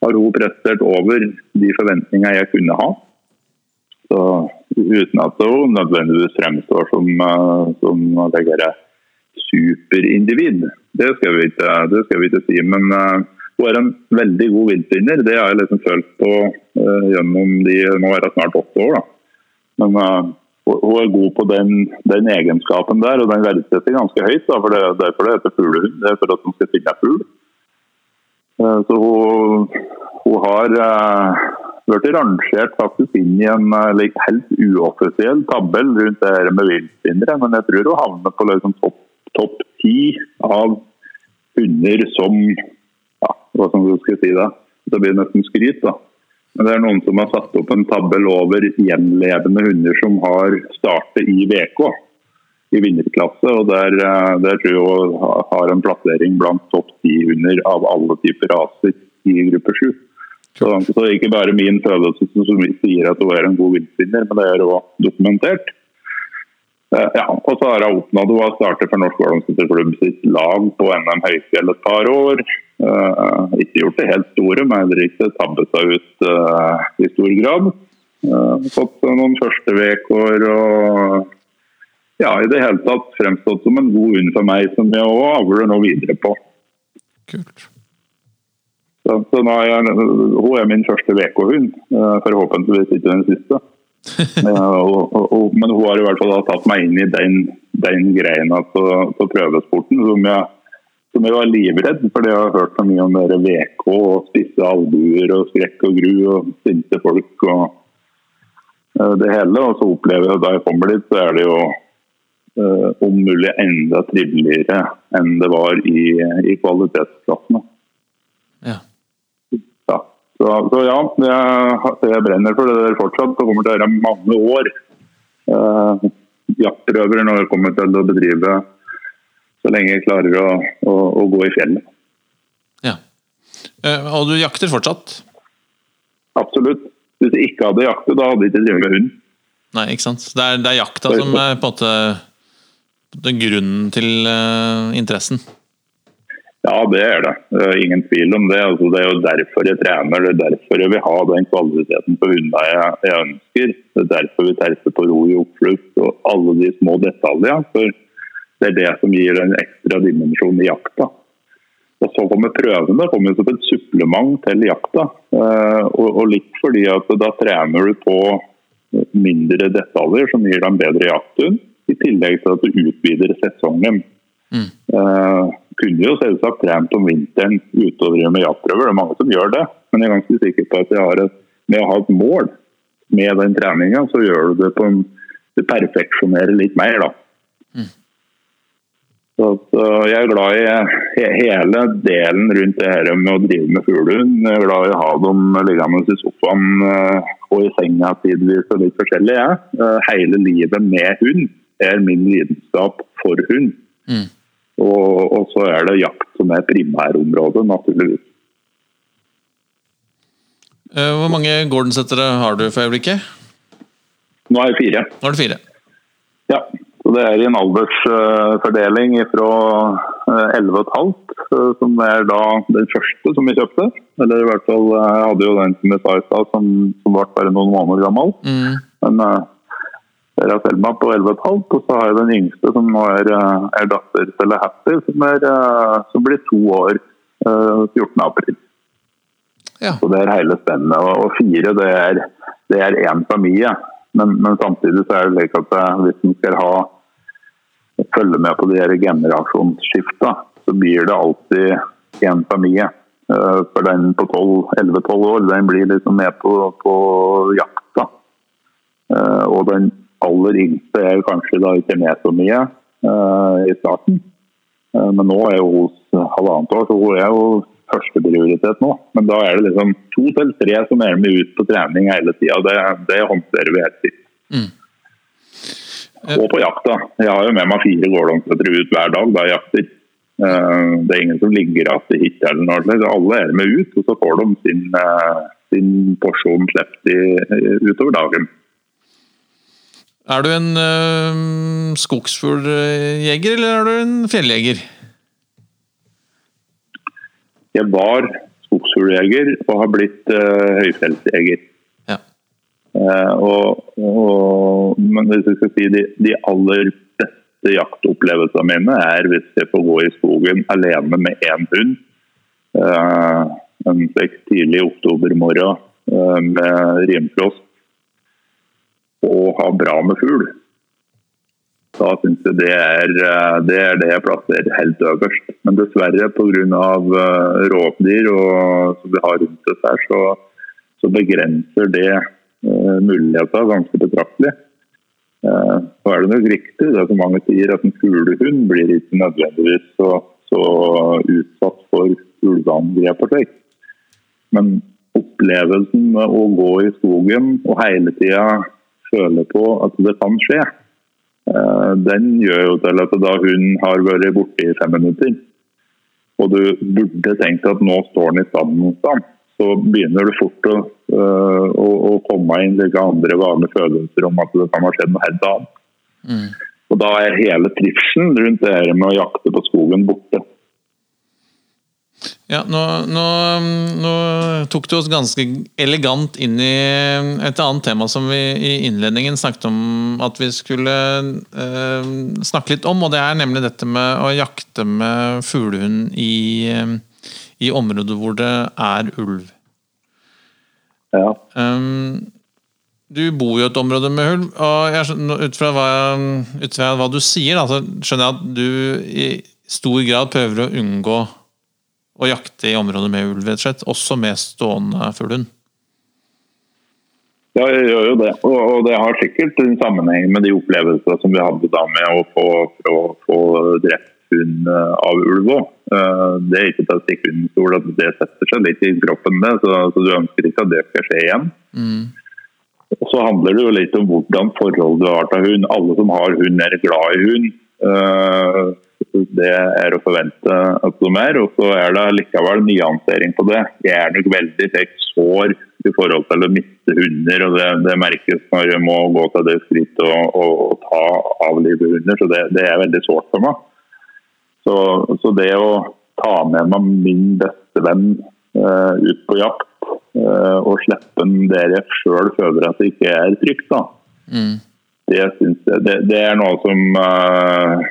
har hun prestert over de forventningene jeg kunne ha. Så uten at hun nødvendigvis fremstår som, som som dette superindivid. Det skal vi ikke, skal vi ikke si. Men eh, hun er en veldig god viltvinner. Det har jeg liksom følt på uh, gjennom de er det snart åtte år. da. Men uh, hun er god på den, den egenskapen der, og den verdsetter ganske høyt. da, for Det er derfor det heter fuglehund. Det er for at hun skal finne fugl. Uh, Så hun, hun har eh, blitt rangert faktisk inn i en eh, helt uoffisiell tabell rundt det her med viltvinnere. Men jeg tror hun havner på liksom topp topp ti av hunder som ja, hva som skal jeg si da. Det blir nesten skryt. da. Men det er noen som har satt opp en tabell over gjenlevende hunder som har startet i VK i vinnerklasse. og Der, eh, der tror jeg har en plassering blant topp ti hunder av alle typer raser i gruppe sju. Så, så ikke bare min følelse som sier at hun er en god viltvinner, men det er òg dokumentert. Eh, Ja, og så har hun oppnådd å starte for Norsk Ålandsskytterklubb sitt lag på NM Høyfjell et par år. Uh, ikke gjort det helt store, men heller ikke tabbet seg ut uh, i stor grad. Uh, fått noen første vekår og ja, i det hele tatt fremstått som en god hund for meg, som jeg òg avler nå videre på. Kult. Så, så nå er jeg, hun er min første VK-hund, forhåpentligvis ikke den siste. Eh, og, og, men hun har i hvert fall tatt meg inn i den, den greina på, prøvesporten som jeg, som jeg var livredd, fordi jeg har hørt så mye om VK og spisse albuer og skrekk og gru og sinte folk og eh, det hele. Og så opplever jeg da jeg kommer dit, så er det jo eh, om mulig enda triveligere enn det var i, i kvalitetsklassene. Ja. Så, så ja, jeg, jeg brenner for det der fortsatt. Det kommer til å være mange år eh, jaktprøver når jeg kommer til å bedrive så lenge jeg klarer å, å, å gå i fjellet. ja. Eh, Og du jakter fortsatt? Absolutt. Hvis jeg ikke hadde jaktet, da hadde jeg ikke drevet med hund. Nei, ikke sant? Det er, det er jakta som er på en måte den grunnen til uh, interessen. Ja, det er det. Ingen tvil om det. Altså, det er jo derfor jeg trener. Det er derfor jeg vil ha den kvaliteten på hundene jeg, jeg ønsker. Det er derfor vi terper på ro i oppflukt og alle de små detaljene. For det er det som gir en ekstra dimensjon i jakta. Og så kommer prøvene kommer som et supplement til jakta. Eh, og, og litt fordi at da trener du på mindre detaljer som gir deg en bedre jakthund, i tillegg til at du utvider sesongen. Mm. Eh, kunne jo selvsagt trent om vinteren ute og drive med jaktprøver, det er mange som gjør det. Men jeg er ganske sikker på at et, med å ha et mål med den treninga, så gjør du det på en Du perfeksjonerer litt mer, da. Så, så Jeg er glad i he, hele delen rundt det her med å drive med fuglehund. Jeg er glad i å ha dem liggende i sofaen eh, og i senga tidvis og litt forskjellig. Jeg. Eh, hele livet med hund er min lidenskap for hund. Mm. Og, og så er det jakt som er primærområdet, naturligvis. Eh, Hvor mange Gordon-settere har du for øyeblikket? Nå er jeg fire. Nå er det fire. Ja, så det er i en aldersfordeling fra eh, 11,5, eh, som er da den første som vi kjøpte. Eller i hvert fall, eh, jeg hadde jo den som jeg sa i stad, som, som ble bare noen måneder gammel. Mm. Men eh, der er Selma på 11,5, og så har jeg den yngste som nå er, eh, er datter til Happy, som, er, eh, som blir to år eh, 14. april. Ja. Så det er hele spennet. Og, fire, det er, det er én familie. Men, men samtidig så er det slik at eh, hvis en skal ha følge med på de her generasjonsskifta, så blir det alltid én familie. Eh, For den på 11-12 år, den blir liksom med på, på jakta. Eh, Og den aller yngste er kanskje da ikke med så mye uh, i starten. Uh, Men nå er jo hos halvannet år, så hun er jo førsteprioritet nå. Men da er det liksom to til tre som er med ut på trening hele tida. Det, det håndterer vi helt sikkert. Mm. Og på jakta. Jeg har jo med meg fire gårdhåndsetere ut hver dag da jeg jakter. Eh, Det er ingen som ligger igjen hytte eller noe. Alle er med ut, og så får de sin, sin porsjon sluppet utover dagen. Er du en uh, skogsfugljeger, eller er du en fjelljeger? Jeg var skogsfugljeger og har blitt uh, høyfjellsjeger. Ja. Uh, og, og, men hvis jeg skal si de, de aller beste jaktopplevelsene mine er hvis jeg får gå i skogen alene med én hund. Uh, en seks tidlig oktobermorgen uh, med rimfrost. Og ha bra med fugl. Da syns jeg det er, eh, det er det jeg plasserer helt øverst. Men dessverre pga. Uh, rovdyr og, som vi har rundt oss her, så, så begrenser det uh, muligheter ganske betraktelig. Uh, Så er det nok riktig det som mange sier, at en fuglehund blir ikke nødvendigvis så, så utsatt for ulveangrep og slikt. Men opplevelsen med å gå i skogen og hele tida føle på at det kan skje, eh, den gjør jo til at da hun har vært borte i fem minutter, og du burde tenkt at nå står den i stand mot ham, så begynner du fort å, øh, å, å komme inn like andre vanlige følelser om at det kan ha skjedd noe helt annet. Mm. Og da er hele trivselen rundt det her med å jakte på skogen borte. Ja, nå, nå, nå tok du oss ganske elegant inn i et annet tema som vi i innledningen snakket om at vi skulle eh, snakke litt om, og det er nemlig dette med å jakte med fuglehund i, eh, i områder hvor det er ulv. Ja. Um, du bor jo i et område med ulv, og jeg, ut, fra hva, ut fra hva du sier, da, så skjønner jeg at du i stor grad prøver å unngå å jakte i områder med ulv, rett og slett. Også med stående fuglehund. Ja, jeg gjør jo det. Og, det har sikkert en sammenheng med de opplevelsene som vi hadde da med å få, å få drept hund eh, av ulv òg. Det er ikke til å stikke under stol at det setter seg litt i kroppen, det, så, så du ønsker ikke at det skal skje igjen. Mm. Og så handler det jo litt om hvordan forhold du har til hund. Alle som har hund, er glad i hund. Det er å forvente at de er. Og så er det likevel nyansering på det. Jeg er nok veldig tekt sår i forhold til å miste hunder. og Det, det merkes når jeg må gå til det skrittet og, og, og ta avlive hunder. Så det, det er veldig sårt for meg. Så, så det å ta med meg min beste venn uh, ut på jakt uh, og slippe den der jeg sjøl føler at det ikke er trygt, da. Mm. Det, jeg, det, det er noe som uh,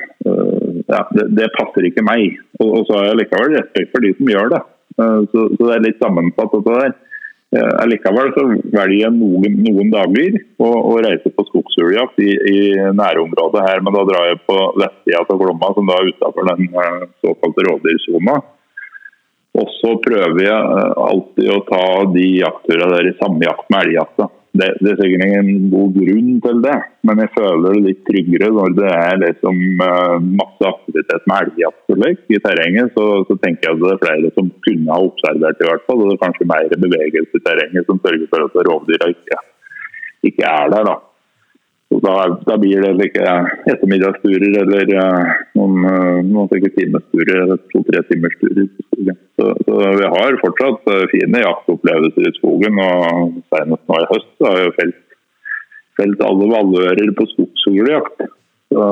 ja, det, det passer ikke meg. Og, og så har jeg likevel respekt for de som gjør det. Eh, så, så det er litt sammensatt. dette der. Eh, Allikevel så velger jeg noen, noen dager å, å reise på skogsfugljakt i, i nærområdet her. Men da drar jeg på vestsida av Glomma, som da er utafor den eh, såkalte rovdyrsona. Og så prøver jeg alltid å ta de jaktturene der i samme jakt med elgjakta. Det, det er sikkert ingen god grunn til det, men jeg føler det litt tryggere når det er liksom eh, masse aktivitet med elgjakt i terrenget. Så, så tenker jeg at det er flere som kunne ha observert i hvert fall. Og det er kanskje mer bevegelse i terrenget som sørger for at rovdyra ikke, ikke er der. da. Da, da blir det like ettermiddagsturer eller noen, eh, noen timesturer, to-tre timers turer. Så, så vi har fortsatt eh, fine jaktopplevelser i skogen. og Senest nå i høst så har vi felt, felt alle valører på skogsfugljakt. Så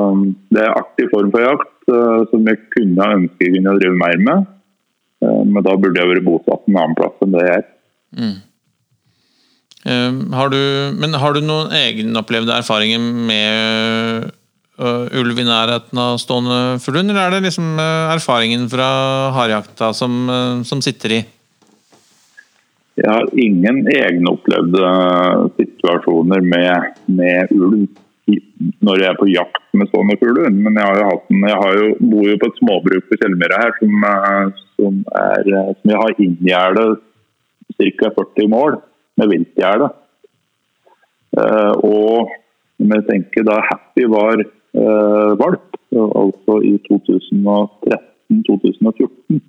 det er aktiv form for jakt eh, som jeg kunne ønske jeg kunne drive mer med. Men da burde jeg vært bosatt en annen plass enn det jeg er. Eh, har du, men har du noen egenopplevde erfaringer med øh, ulv i nærheten av stående fuglehund, eller er det liksom øh, erfaringen fra hardjakta som, øh, som sitter i? Jeg har ingen egenopplevde situasjoner med, med ulv når jeg er på jakt med stående fuglehund. Men jeg jo en, jeg jo, bor jo på et småbruk på Kjellmyra her som, eh, som, er, eh, som jeg har inngjerdet ca. 40 mål med viltgjerde. Eh, og om jeg tenker da Happy var eh, valp, altså i 2013-2014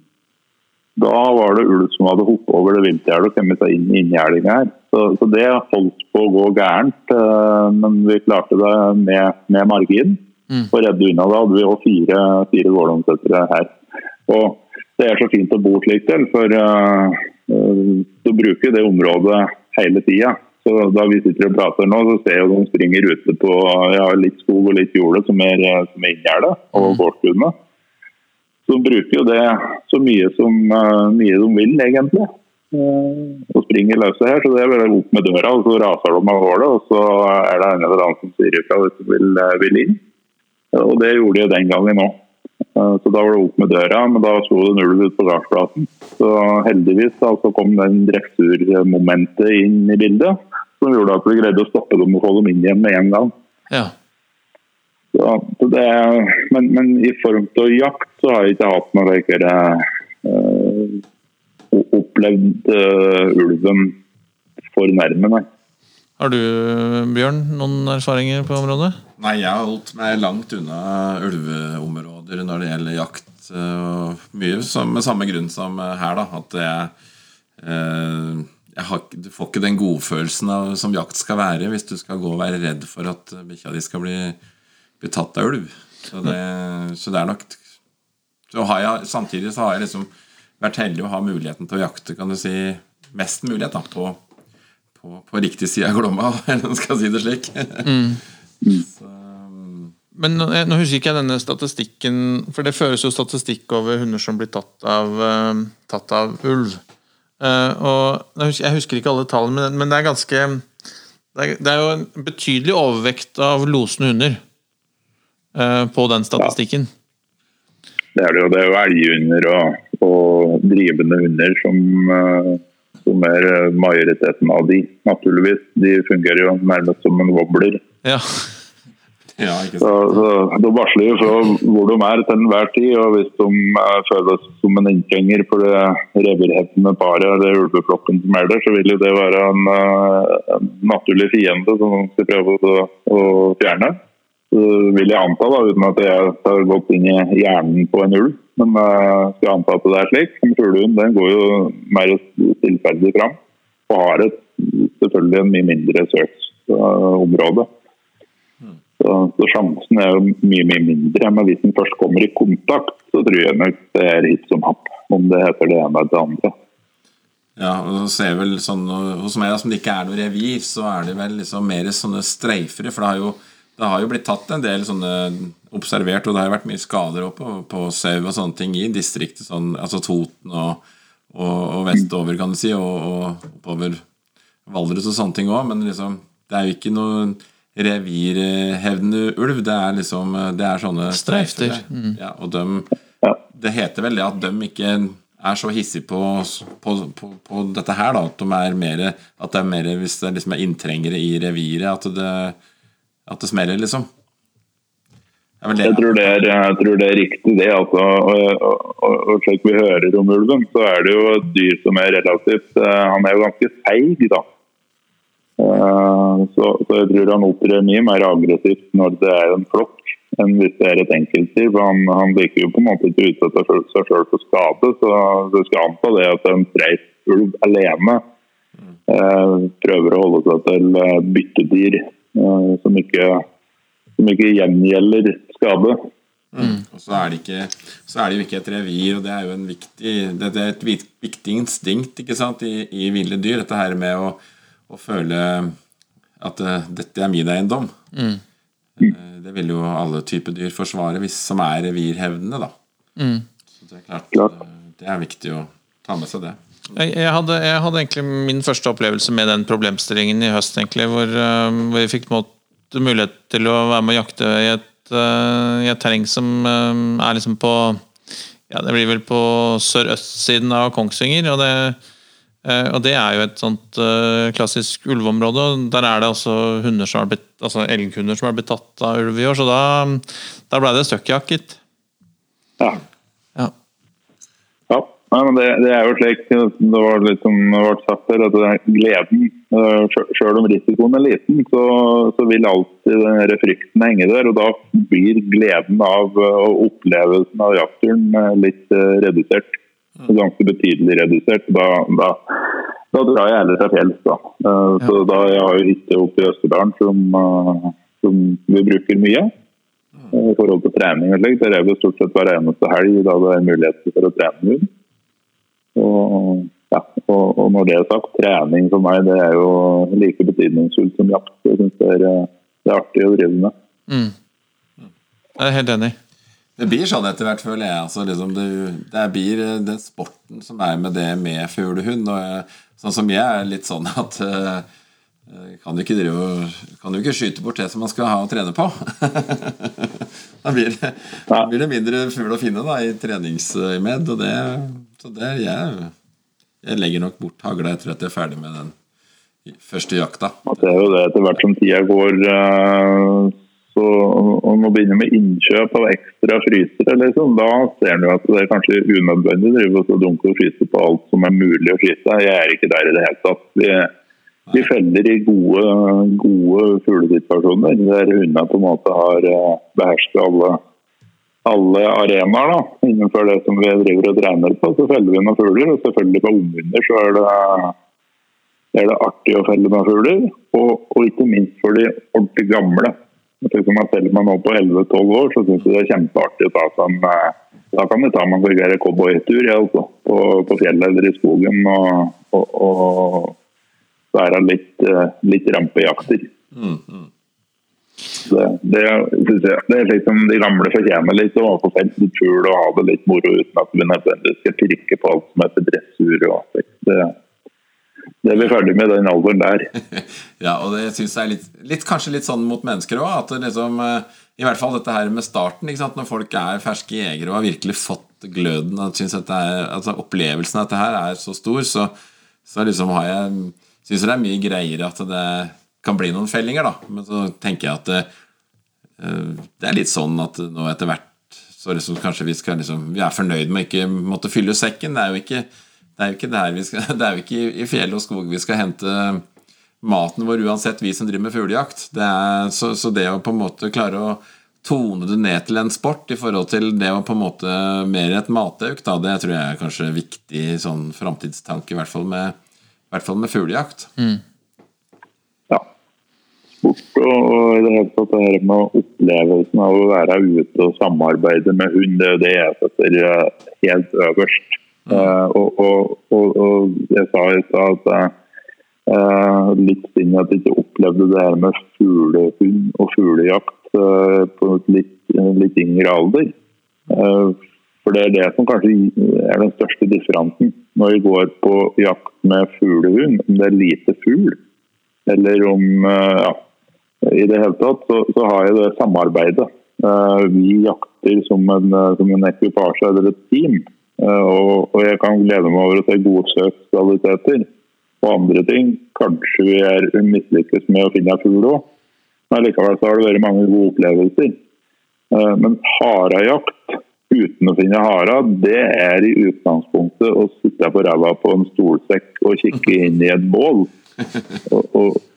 da var det ulv som hadde hoppet over det vintergjerdet og kommet seg inn i inngjerdinga her. Så, så det holdt på å gå gærent, eh, men vi klarte det med, med margin. Og redde unna. det hadde vi òg fire, fire gårdomsettere her. Og det er så fint å bo slik til, for uh, du bruker det området hele tida. Så da vi sitter og prater nå, så ser jeg de springer ute på ja, litt skog og litt jorde som er, som er inngjerda og gårdsgrunnet. Så de bruker jo det så mye som eh, mye de vil, egentlig. Eh, og springer løse her. Så det er bare opp med døra, og så raser de av hullet. Og så er det en eller annen som sier ifra hvis de vil, eh, vil inn. Og det gjorde de den gangen òg. Så da var det opp med døra, men da sto det en ulv ute på gardsplassen. Så heldigvis da, så kom den dressurmomentet inn i bildet, som gjorde at vi greide å stoppe dem og få dem inn igjen med en gang. Ja. Så, så det, men, men i form til jakt så har jeg ikke hatt noe like, øh, opplevd øh, ulven for nærme, nei. Har du, Bjørn, noen erfaringer på området? Nei, jeg har holdt meg langt unna ulveområder når det gjelder jakt. mye med samme grunn som her, da. At jeg, eh, jeg har, Du får ikke den godfølelsen av, som jakt skal være hvis du skal gå og være redd for at bikkja di skal bli, bli tatt av ulv. Så det, så det er nok så jeg, Samtidig så har jeg liksom vært heldig å ha muligheten til å jakte kan du si, mest mulighet da, på, på, på riktig side av Glomma, eller skal jeg si det slik. så, Men nå, nå husker ikke jeg denne statistikken, for det føres jo statistikk over hunder som blir tatt av, uh, tatt av ulv. Uh, og jeg husker, jeg husker ikke alle tallene, men, men det er ganske det er, det er jo en betydelig overvekt av losende hunder uh, på den statistikken. Det er det jo. Det er jo elghunder og, og drivende hunder som, eh, som er eh, majoriteten av de, naturligvis. De fungerer jo nærmest som en wobbler. Ja. ja, Så, så De varsler jo fra hvor de er til enhver tid. og Hvis de eh, føles som en inntrenger for det revirhevende paret eller ulveflokken som er der, så vil jo det være en, eh, en naturlig fiende som de skal prøve å, å fjerne. Så vil jeg anta, da, uten at jeg har gått inn i hjernen på en ulv, men uh, skal anta at det er slik. Fuglehund den går jo mer stillferdig fram og har et, selvfølgelig en mye mindre søksområde. Så, så sjansen er jo mye mye mindre. Men hvis den først kommer i kontakt, så tror jeg nok det er hit som happ. Om det heter det ene eller det andre. Ja, og så ser jeg vel sånn Hos meg, som det ikke er noe revir, så er det vel liksom mer sånne streifere. For det har jo, det har jo blitt tatt en del sånne observert, og det har jo vært mye skader på, på sau og sånne ting i distriktet. Sånn, altså Toten og, og, og vestover, kan du si, og, og oppover Valdres og sånne ting òg. Men liksom, det er jo ikke noe revirhevdende ulv. Det er liksom Det er sånne Streifter. Mm. Ja, og dem, det heter vel det at de ikke er så hissige på, på, på, på dette her, da. At, de er mer, at det er mer hvis det liksom er inntrengere i reviret, at det, at det smeller, liksom. Det det. Jeg tror det er, jeg tror det er riktig, det. Altså. Og, og, og, og slik vi hører om ulven, så er det jo et dyr som er relativt eh, Han er jo ganske feig, da. Eh, Så, så jeg tror han opptrer mye mer aggressivt når det er en flokk, enn hvis det er et enkeltdyr. Han, han liker jo på en måte ikke å utsette seg- sjøl for skade, så du skal anta det at en streit ulv alene eh, prøver å holde seg til byttedyr som ikke som ikke gjengjelder skade. Og så er, det ikke, så er det jo ikke et revir, og det er jo en viktig, det er et viktig instinkt ikke sant, i, i ville dyr. Dette her med å, å føle at uh, dette er min eiendom. Mm. Det det vil jo alle typer dyr forsvare hvis som er revirhevdende, da. Så det er klart, eh, det er viktig å ta med seg det. Jeg, hadde, jeg hadde egentlig min første opplevelse med den problemstillingen i høst, egentlig, hvor, vi hvor jeg fikk mulighet til å være med å jakte i et, eh, i et terreng som eh, er liksom på ja, Det blir vel på sørøstsiden av Kongsvinger. og det eh, og det er jo et sånt eh, klassisk ulveområde. Der er det også hunder som har blitt, altså elghunder som har blitt tatt av ulv i år, så da, da ble det støkkjakket. Ja. Ja, Nei, men det, det er jo slik det var litt som det ble sagt her, at gleden eh, Selv om risikoen er liten, så, så vil alltid den frykten henge der. og Da blir gleden av og opplevelsen av jakturen eh, litt eh, redusert. Ganske betydelig redusert. Da, da, da drar jeg heller til fjells. Da. Så da jeg har jo hytte oppe i Østerdalen som, som vi bruker mye i forhold til trening og slikt. Der er vi stort sett hver eneste helg da det er muligheter for å trene hund. Og, ja, og, og når det er sagt, trening for meg det er jo like betydningsfullt som jakt. Jeg syns det det er artig å drive med. Mm. Jeg er helt enig. Det blir sånn etter hvert, føler jeg. Altså, liksom det, det blir den sporten som er med det med fuglehund. Sånn som jeg er litt sånn at eh, kan du ikke drive og Kan du ikke skyte bort det som man skal ha å trene på? da, blir det, da blir det mindre fugl å finne da i treningsøyemed. Og det, så det jeg, jeg legger nok bort hagla etter at jeg er ferdig med den første jakta. At det er jo det etter hvert som tida går. eh, Så, om man begynner med innkjøp av ekstra frysere, liksom, da ser man jo at det er kanskje unødvendig å drive og dunke og fryse på alt som er mulig å fryse. Jeg er ikke der i det hele tatt. Vi, vi feller i gode, gode fuglesituasjoner der hundene på en måte har beherska alle, alle arenaer da, innenfor det som vi driver og trener på. Så feller vi noen fugler, og selvfølgelig på unghunder så er det er det artig å felle noen fugler, og, og ikke minst for de ordentlig gamle. Selv Om man nå på 11-12 år, så syns jeg det er kjempeartig å ta seg en eh, Da kan vi ta en sånn cowboytur ja, altså, på, på fjellet eller i skogen og, og, og være litt, eh, litt rampejakter. Det, det, jeg, det er liksom de gamle fortjener litt å få felt litt fugl og ha det litt moro uten at vi nødvendigvis skal trykke på alt som heter dressur. og det. Det er vi ferdig med den alderen der. Ja, og det synes jeg er litt, litt, kanskje litt sånn mot mennesker òg. Liksom, eh, I hvert fall dette her med starten. Når folk er ferske jegere og har virkelig fått gløden at synes at er, altså Opplevelsen av dette her er så stor, så, så liksom har jeg Syns det er mye greiere at det kan bli noen fellinger, da. Men så tenker jeg at det, eh, det er litt sånn at nå etter hvert så liksom kanskje vi skal liksom Vi er fornøyd med ikke måtte fylle sekken. Det er jo ikke det er jo ikke der vi skal, det er jo ikke i- fjell og skog vi skal hente maten vår uansett, vi som driver med fuglejakt. Så, så det å på en måte klare å tone det ned til en sport i forhold til det å på en måte mer et matauk, da, det tror jeg er kanskje viktig sånn framtidstanke, i hvert fall med, med fuglejakt. Ja. Sport og, i det hele tatt det her med opplevelsen av å være ute og samarbeide med hund, det er det jeg setter eh, helt øverst. Eh, og, og, og, og jeg sa i stad at eh, litt synd at jeg ikke opplevde det her med fuglehund og fuglejakt uh, på litt, litt yngre alder. Uh, for det er det som kanskje er den største differansen når vi går på jakt med fuglehund. Om det er lite fugl, eller om ja, I det hele tatt så, så har jeg det samarbeidet. Eh, Vi jakter som en, eh, som en ekvipasje eller et team. Eh, Og, og jeg kan glede meg over å se gode søkskvaliteter og andre ting. Kanskje vi er mislykkes med å finne en fugl òg, men likevel så har det vært mange gode opplevelser. Men harejakt uten å finne hara, det er i utgangspunktet å sitte på ræva på en stolsekk og kikke inn i et bål.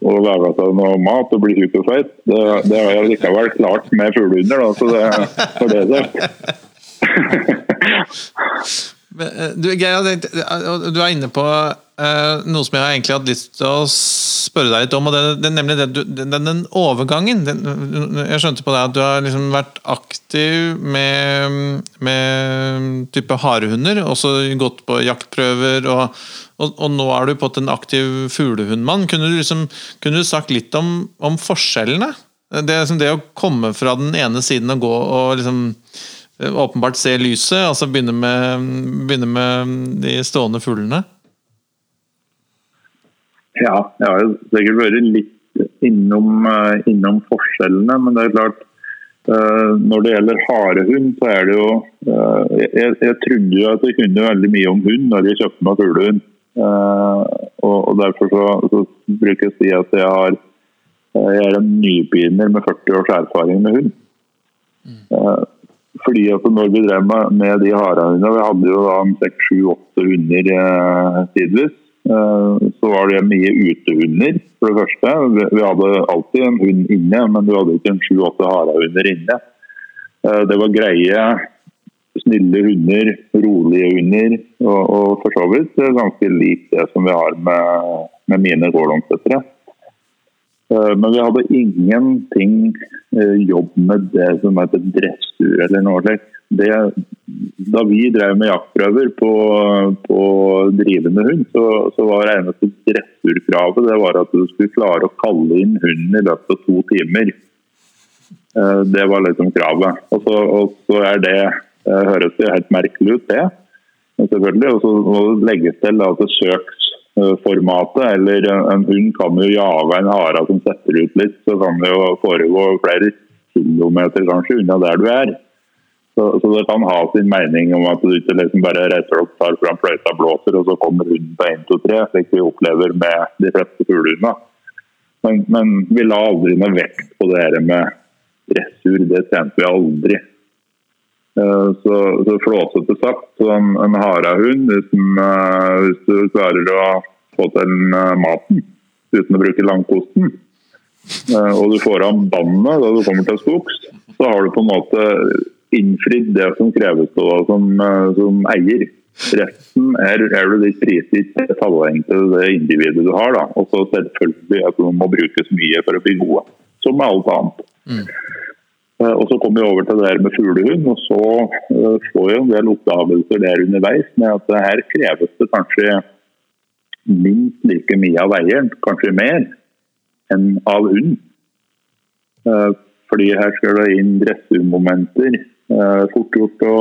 Og lage seg noe mat og bli tjukk og feit. Det, det har jeg likevel klart med fuglehunder, så det, for det sagt. Eh, Du, Geir, eh, du er inne på noe som jeg har egentlig hatt lyst til å spørre deg litt om. og det, det nemlig det, den, den overgangen. Den, jeg skjønte på deg at du har liksom vært aktiv med, med type harehunder. Også gått på jaktprøver. Og, og, og nå er du på en aktiv fuglehundmann. Kunne du, liksom, kunne du sagt litt om, om forskjellene? Det, liksom det å komme fra den ene siden og gå og liksom eh, åpenbart se lyset, altså begynne med, begynne med de stående fuglene. Ja, jeg har jo sikkert vært litt innom, eh, innom forskjellene, men det er klart eh, når det gjelder harehund, så er det jo eh, jeg, jeg, trodde jo at jeg kunne veldig mye om hund når jeg kjøpte meg fuglehund. Og, og, derfor så, så, bruker jeg å si at jeg, har, jeg er en nybegynner med 40 års erfaring med hund. Mm. Fordi at når vi drev med, med de harehundene, vi hadde jo da seks, sju, åtte hunder eh, tidvis, så var det mye utehunder, for det første. Vi hadde alltid en hund inne, men du hadde ikke en sju-åtte harahunder inne. Eh, det var greie, snille hunder, rolige hunder, og, og for så vidt ganske likt det som vi har med, med mine gårdlandsettere. Eh, men vi hadde ingenting jobb med det som heter dressur eller noe slikt det, da vi drev med jaktprøver på, på drivende hund, så, så var det eneste dressurkravet det var at du skulle klare å kalle inn hunden i løpet av to timer. Eh, det var liksom kravet. Og så, og så er det eh, høres jo helt merkelig ut, det. selvfølgelig, Og så må det legges til at søksformatet, eller en hund kan jo jage en hare som setter ut litt, så kan det jo foregå flere kilometer kanskje unna der du er. Så, så, det kan ha sin mening om at du ikke liksom bare reiser opp, tar fram fløyta, blåser, og så kommer hunden på 1, 2, 3, slik vi opplever med de fleste fuglehundene. Men, men, vi la aldri noe vekt på det her med dressur. Det tjente vi aldri. Uh, så, så flåsete sagt, så en, en harehund, hvis, uh, hvis, du klarer å få til uh, maten uten å bruke langkosten, og du får av bandet da du kommer til skogs, så har du på en måte innfridd det som kreves av som, eh, som, eier. Resten er, er du litt prisgitt avhengig av det individet du har. Da. Og så selvfølgelig at du må brukes mye for å bli gode, som med alt annet. Mm. Uh, og Så kommer vi over til det her med fuglehund, og så uh, får jeg en del oppdagelser der underveis med at her kreves det kanskje minst like mye av eieren, kanskje mer, enn av hund. Uh, fordi her skal det inn dressurmomenter fort gjort å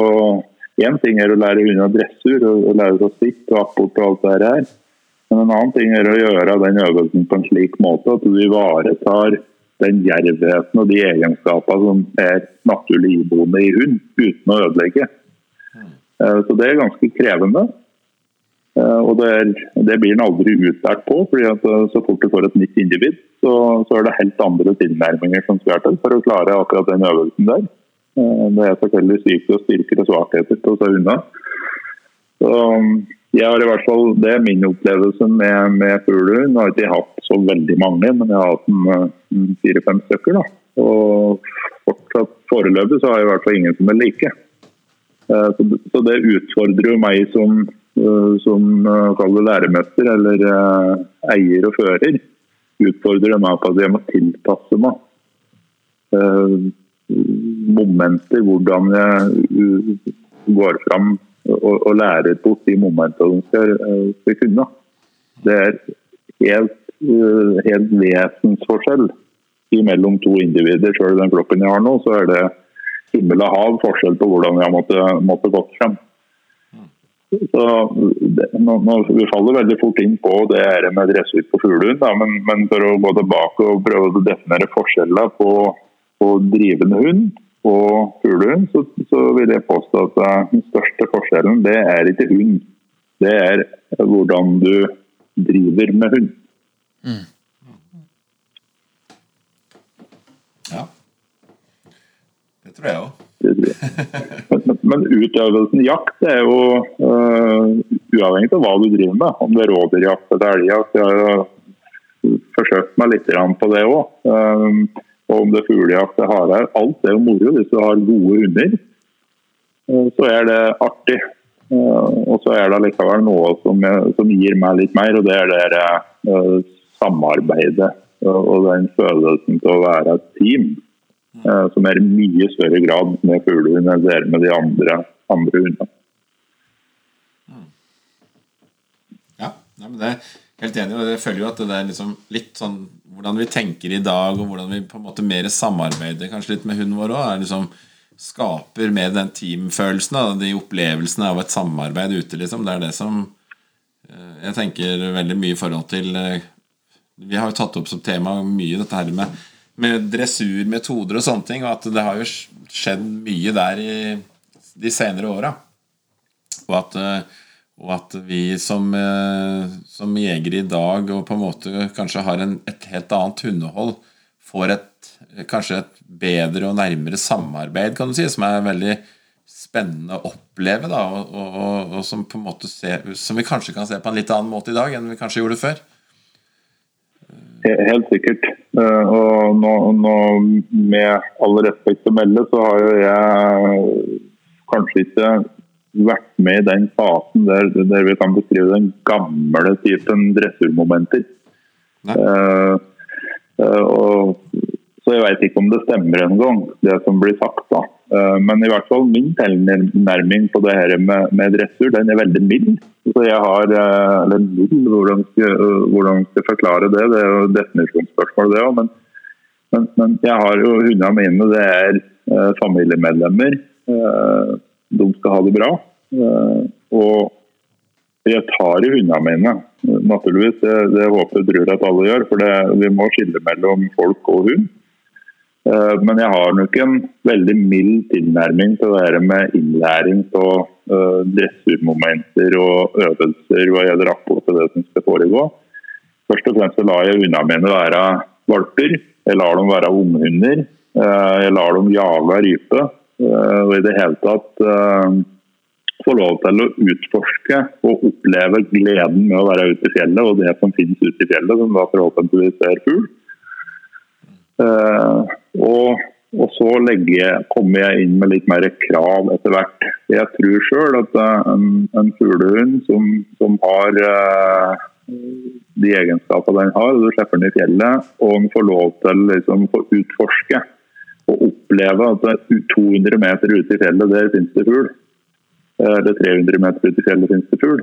Én ting er å lære hunder dressur og, lære å sitte og apport og alt det her. Men en annen ting er å gjøre den øvelsen på en slik måte at du ivaretar den djervheten og de egenskapene som er naturlig iboende i hund, uten å ødelegge. Uh, så det er ganske krevende. Uh, og det, er, det blir en aldri utlært på, fordi så fort du får et nytt individ, så, så er det helt andre tilnærminger som skal til for å klare akkurat den øvelsen der. Eh, det er selvfølgelig syke og styrker og svakheter til å ta unna. Så um, jeg har i hvert fall, Det er min opplevelse med, med fuglehund. Jeg har ikke hatt så veldig mange, men jeg har hatt en fire-fem stykker. da. Og fortsatt foreløpig så har jeg i hvert fall ingen som er like. Eh, så, det utfordrer jo meg som som læremester eller eier og fører. Utfordrer meg på at jeg må tilpasse meg momenter, hvordan jeg går fram og, og lærer bort de momentene de skal, skal kunne. Det er helt, helt vesensforskjell mellom to individer. Selv den flokken jeg har nå, så er det himmel og hav forskjell på hvordan jeg måtte, måtte gått frem. Så det, nå, nå, Vi faller veldig fort inn på det her med dressur på fuglehund, men, men, for å gå tilbake og prøve å definere forskjellene på på drivende hund og fuglehund, så, så, vil jeg påstå at den største forskjellen det er ikke hund. Det er hvordan du driver med hund. Mm. Ja. Det tror jeg òg. men, men utøvelsen jakt er jo uh, uavhengig av hva du driver med. Om det er rådyrjakt eller elgjakt. Jeg har forsøkt meg litt på det òg. Og om det er fuglejakt eller hare, alt er jo moro hvis du har gode hunder. Eh, så er det artig. Eh, og så er det likevel noe som, som gir meg litt mer, og det er det uh, samarbeidet og den følelsen til å være et team. Uh, som er i mye større grad med fuglehund enn det er med de andre, andre hundene. Ja, men det Helt enig. og Jeg føler jo at det er liksom litt sånn hvordan vi tenker i dag, og hvordan vi på en måte mer samarbeider kanskje litt med hunden vår òg, liksom skaper mer den teamfølelsen, og de opplevelsene av et samarbeid ute, liksom. Det er det som eh, jeg tenker veldig mye i forhold til eh, Vi har jo tatt opp som tema mye dette her med, med dressurmetoder og sånne ting, og at det har jo skjedd mye der i de senere åra. Og at eh, og at vi som, som jegere i dag og på en måte kanskje har en, et helt annet hundehold, får et, kanskje et bedre og nærmere samarbeid, kan du si, som er veldig spennende å oppleve, da, og, og, og som, ser, som vi kanskje kan se på en litt annen måte i dag enn vi kanskje gjorde før. Helt sikkert. Og nå, nå, med all respekt å melde, så har jo jeg kanskje ikke vært med i den fasen der, der vi kan beskrive den gamle typen dressurmomenter. Uh, uh, og, så jeg veit ikke om det stemmer engang, det som blir sagt. da. Uh, men i hvert fall min tilnærming på det her med, med dressur, den er veldig mild. Så jeg har, eller mild, hvordan skal, hvordan skal forklare det? Det er jo definisjonsspørsmål, det òg. Men, men, men, jeg har jo hundene mine, det er familiemedlemmer de skal ha det bra. Eh, og jeg tar i hundene mine, naturligvis. Det, det håper jeg tror at alle gjør. For det, vi må skille mellom folk og hund. Eh, men jeg har nok en veldig mild tilnærming til det med innlæring av uh, dressurmomenter og øvelser hva gjelder akkurat det som skal foregå. Først og fremst lar jeg hundene mine være valper. Jeg lar dem være unghunder. Jeg lar dem jage rype. Og i det hele tatt få lov til å utforske og oppleve gleden med å være ute i fjellet og det som finnes ute i fjellet, som da forhåpentligvis er fugl. Uh, og, og, så legge, kommer jeg inn med litt mer krav etter hvert. Jeg tror sjøl at en, en fuglehund som, som har de egenskapene den har, og du slipper den i fjellet, og den får lov til liksom, å utforske og oppleve at 200 meter ute i fjellet, der finnes det fugl eller 300 meter ute i fjellet finnes det fugl.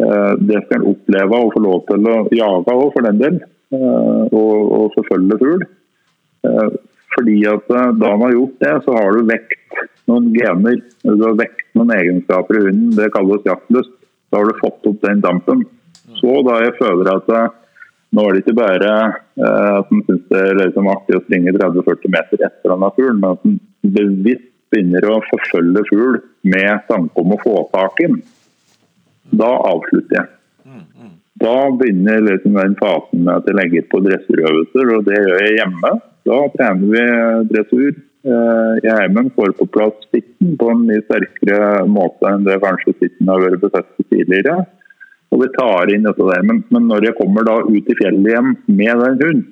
Eh, det skal en oppleve og få lov til å jage òg, for den del. Eh, og, og forfølge fugl. Eh, fordi at da man har gjort det, så har du vekt noen gener. Du har vekt noen egenskaper i hunden. Det kalles jaktlyst. Da har du fått opp den dampen. Så da jeg føler at nå er det ikke bare at en syns det er liksom artig å springe 30-40 meter etter denne fuglen, men at en bevisst begynner å forfølge fugl med tanke om å få tak i den, da avslutter jeg. Da begynner liksom den fasen med at jeg legger på dressurøvelser, og det gjør jeg hjemme. Da trener vi dressur eh, i heimen, får på plass sitten på en mye sterkere måte enn det kanskje sitten har vært befestet tidligere. Og vi tar inn dette der. Men, men når jeg kommer da ut i fjellet igjen med den hunden,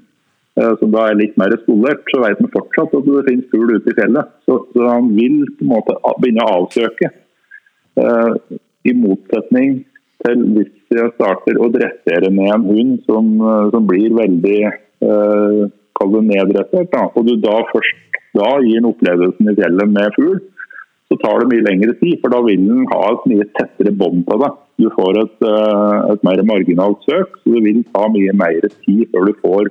Eh, som da er litt mer skolert, så vet han fortsatt at det finnes fugl ute i fjellet. Så, så, han vil på en måte begynne å avsøke. Uh, I motsetning til hvis jeg starter å dressere ned en hund som, uh, som blir veldig uh, neddressert, da, og du da først da gir den opplevelsen i fjellet med fugl, så tar det mye lengre tid. For da vil den ha et mye tettere bånd på deg. Du får et, et mer marginalt søk, så det vil ta mye mer tid før du får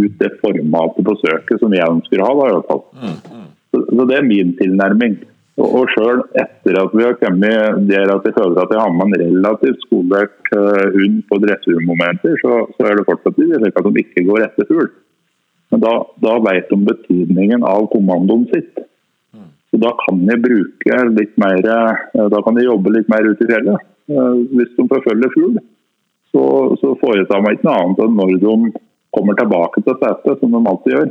ut det formatet på søket som jeg ønsker å ha. Da, i hvert fall. Mm, mm. Så, så, Det er min tilnærming. Og, og Sjøl etter at vi har kommet der at jeg føler at jeg har med en relativt skolert uh, hund på dressurmomenter, så, så er det fortsatt slik at de ikke går etter fugl. Men da, da vet de betydningen av kommandoen sitt. Så Da kan jeg bruke litt mer, eh, da kan jeg jobbe litt mer ute i fjellet. Uh, hvis de forfølger fugl, så, så foretar man ikke noe annet enn når de kommer tilbake til setet, som de alltid gjør.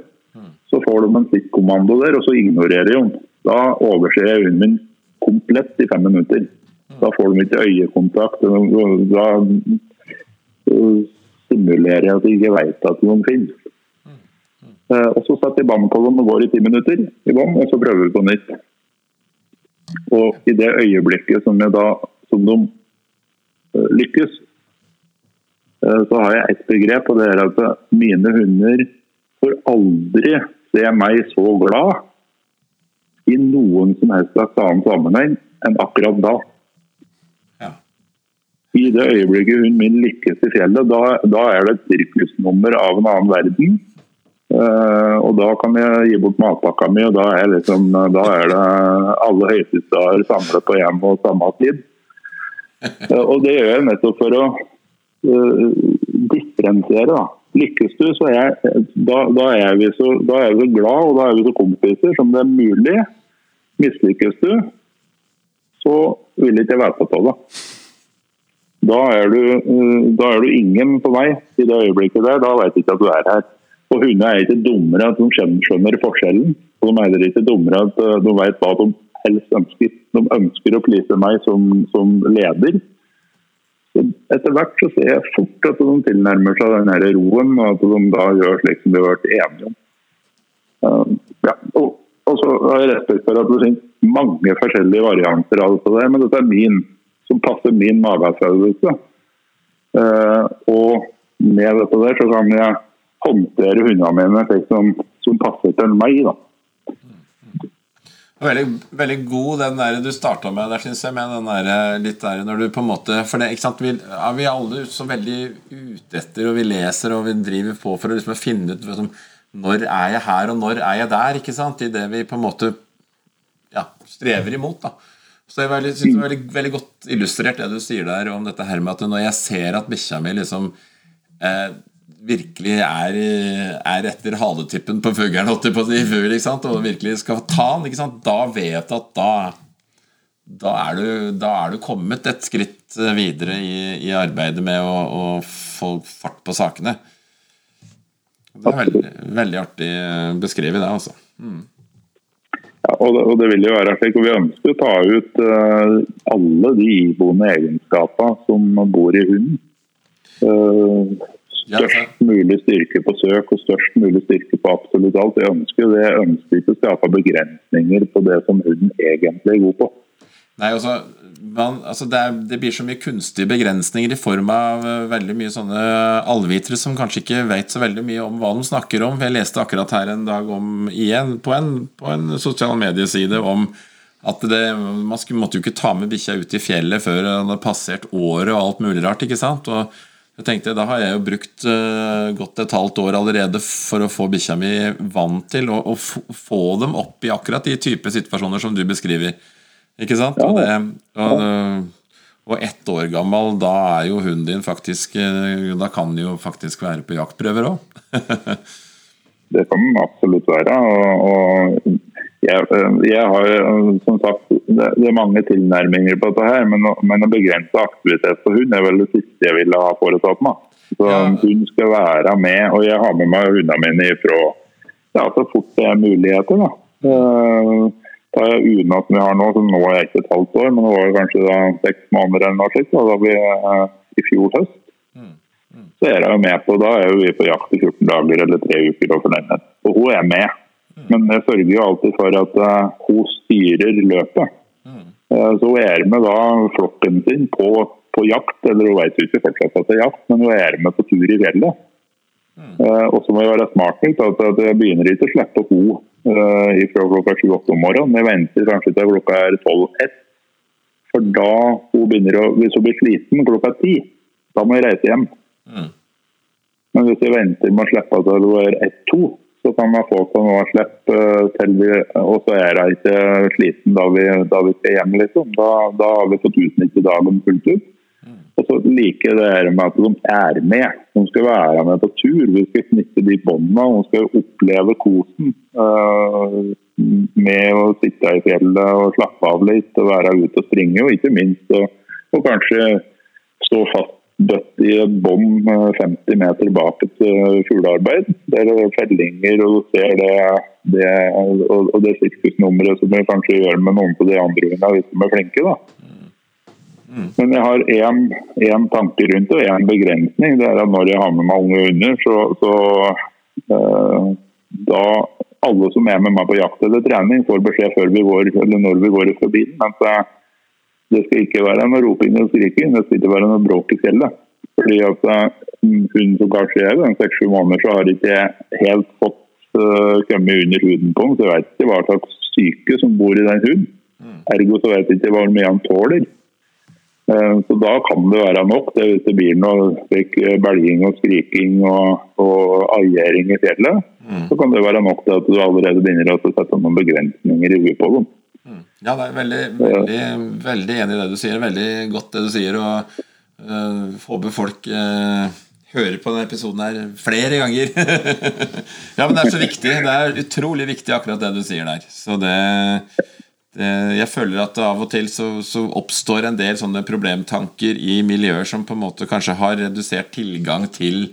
Så får de en stikkommando der, og så ignorerer de Da overser jeg hunden min komplett i fem minutter. Da får de ikke øyekontakt. Da simulerer jeg at de ikke vet at de finnes. Eh, og Så setter jeg bånd på dem og går i ti minutter i bom, og så prøver vi på nytt. Og I det øyeblikket som, da, som de eh, lykkes, Eh, så har jeg et begrep, og det er at mine hunder får aldri se meg så glad i noen som helst slags annen sammenheng enn akkurat da. Ja. i det øyeblikket hun min lykkes i fjellet, da, da er det et sirkusnummer av en annen verden. Uh, og da kan jeg gi bort matpakka mi, og da er, liksom, da er det alle høytidsdager samlet på en og samme tid. Og det gjør jeg nettopp for å uh, differensiere. da. Lykkes du, så er, da, da, er vi så, da er vi så glad og da er vi så kompiser som det er mulig. Mislykkes du, så vil ikke jeg være på det. Da er, du, eh, da er du ingen på vei i det øyeblikket der. Da jeg ikke at du er her. Og hunder er ikke dummere at de skjønner forskjellen. Og de er heller ikke dummere at eh, de vet hva de helst ønsker. De ønsker å please meg som, som leder. Så etter hvert så ser jeg fort at de tilnærmer seg den her roen, og at de da gjør slik som de har vært enige om. Uh, ja. og, og, så har jeg respekt for at det finnes mange forskjellige varianter av det, men dette er min, som passer min magefølelse. Uh, og med dette der så kan jeg håndtere hundene mine slik som, som passer til meg. da. Veldig, veldig god den der du starta med der, syns jeg. Med den der, eh, litt der når du på en måte For det, ikke sant, vi, er vi alle så veldig ute etter, og vi leser og vi driver på for å liksom finne ut liksom, når er jeg her, og når er jeg der? ikke sant, I det vi på en måte ja, strever imot. da så jeg synes det er veldig, veldig godt illustrert det du sier der om dette her med at når jeg ser at bikkja mi liksom eh, virkelig er, er etter haletippen på fuglen og virkelig skal ta den, da vet du at da, da, er du, da, er du, kommet et skritt videre i, i arbeidet med å, å, få fart på sakene. Det er veldig, veldig artig beskrevet, det, altså. Mm. Ja, og det, og det, vil jo være slik, og Vi ønsker å ta ut uh, alle de iboende egenskapene som bor i hunden. Uh, størst mulig styrke på søk og størst mulig styrke på absolutt alt. Jeg ønsker det. Jeg ønsker ikke å skape begrensninger på det som hunden egentlig er god på. Nei, altså, man, altså det, er, det, blir så mye kunstige begrensninger i form av uh, veldig mye sånne allvitere som kanskje ikke vet så veldig mye om hva de snakker om. Jeg leste akkurat her en dag om, igjen på en, på en sosial medieside om at det, man skulle, måtte jo ikke ta med bikkja ut i fjellet før den hadde passert året og alt mulig rart. ikke sant? Og jeg tenkte, Da har jeg jo brukt uh, godt et halvt år allerede for å få bikkja mi vant til å, få dem opp i akkurat de type situasjoner som du beskriver. Ikke sant? Ja. Og, det, og, og, ett år gammel, da er jo hunden din faktisk eh, Da kan den jo faktisk være på jaktprøver òg. det kan den absolutt være. og, og jeg, jeg, har som sagt det, er mange tilnærminger på dette, her, men, men å begrense aktivitet på hund er vel det siste jeg ville ha foretatt meg. Så ja. Hun skal være med, og jeg har med meg hundene mine ifra ja, så fort det er muligheter. da. Uh, tar jeg som vi har nå, så nå er jeg ikke et halvt år, men det var kanskje da seks måneder eller noe slikt, da blir uh, i fjor høst. Mm. Mm. Så er jeg jo med på, Da er vi på jakt i 14 dager eller tre uker. Og, og hun er med. Men jeg sørger jo alltid for at uh, hun styrer løpet. Uh, så hun er med da flokken sin på, på jakt, eller hun vet ikke fortsatt at det er jakt, men hun er med på tur i fjellet. Uh, og så må jeg være smart nok at jeg begynner ikke å slippe henne fra klokka 7-8 om morgenen. Jeg venter kanskje til klokka er 12-1. For da hun begynner å, hvis hun blir sliten klokka 10, da må jeg reise hjem. Mm. Men hvis jeg venter med å slippe til hun er 1-2, så kan man få til noe slipp eh, Og så er jeg ikke sliten da vi, da vi skal hjem, liksom. Da, da har vi fått utnyttet dagen fullt ut. Og så liker det her med at de er med. De skal være med på tur. Vi skal knytte de båndene. De skal oppleve kosen uh, med å sitte i fjellet og slappe av litt og være ute og springe. Og ikke minst og kanskje stå fast dødt bånd 50 meter bak et uh, fuglearbeid. Det er fellinger, og du ser det, det og, og det sirkusnummeret som vi kanskje gjør med noen på de andre hundene hvis de er flinke. da. Mm. Men jeg har én tanke rundt det, og én begrensning. Det er at når jeg har med meg unge hunder, så, så uh, da alle som er med meg på jakt eller trening, får beskjed før vi går, eller når vi går ut bilen. At det skal ikke være noe roping og skriking, det skal ikke være noe bråk i fjellet. Fordi altså, mm, Hun som kanskje er seks-sju måneder, så har ikke helt fått uh, kommet under huden på den. Så jeg vet ikke hva slags syke som bor i den hunden. Mm. Ergo så vet jeg ikke hva mye han tåler. Eh, Så da kan det være nok det hvis det blir noe slik belging og skriking og, og aiering i fjellet. Så kan det være nok til at du allerede begynner å sette noen begrensninger i huet på dem. Ja, det er veldig, veldig, veldig enig i det du sier. Veldig godt det du sier. Og øh, håper folk øh, hører på denne episoden her flere ganger. ja, men det er så viktig. Det er utrolig viktig akkurat det du sier der. Så det, det Jeg føler at av og til så, så oppstår en del sånne problemtanker i miljøer som på en måte kanskje har redusert tilgang til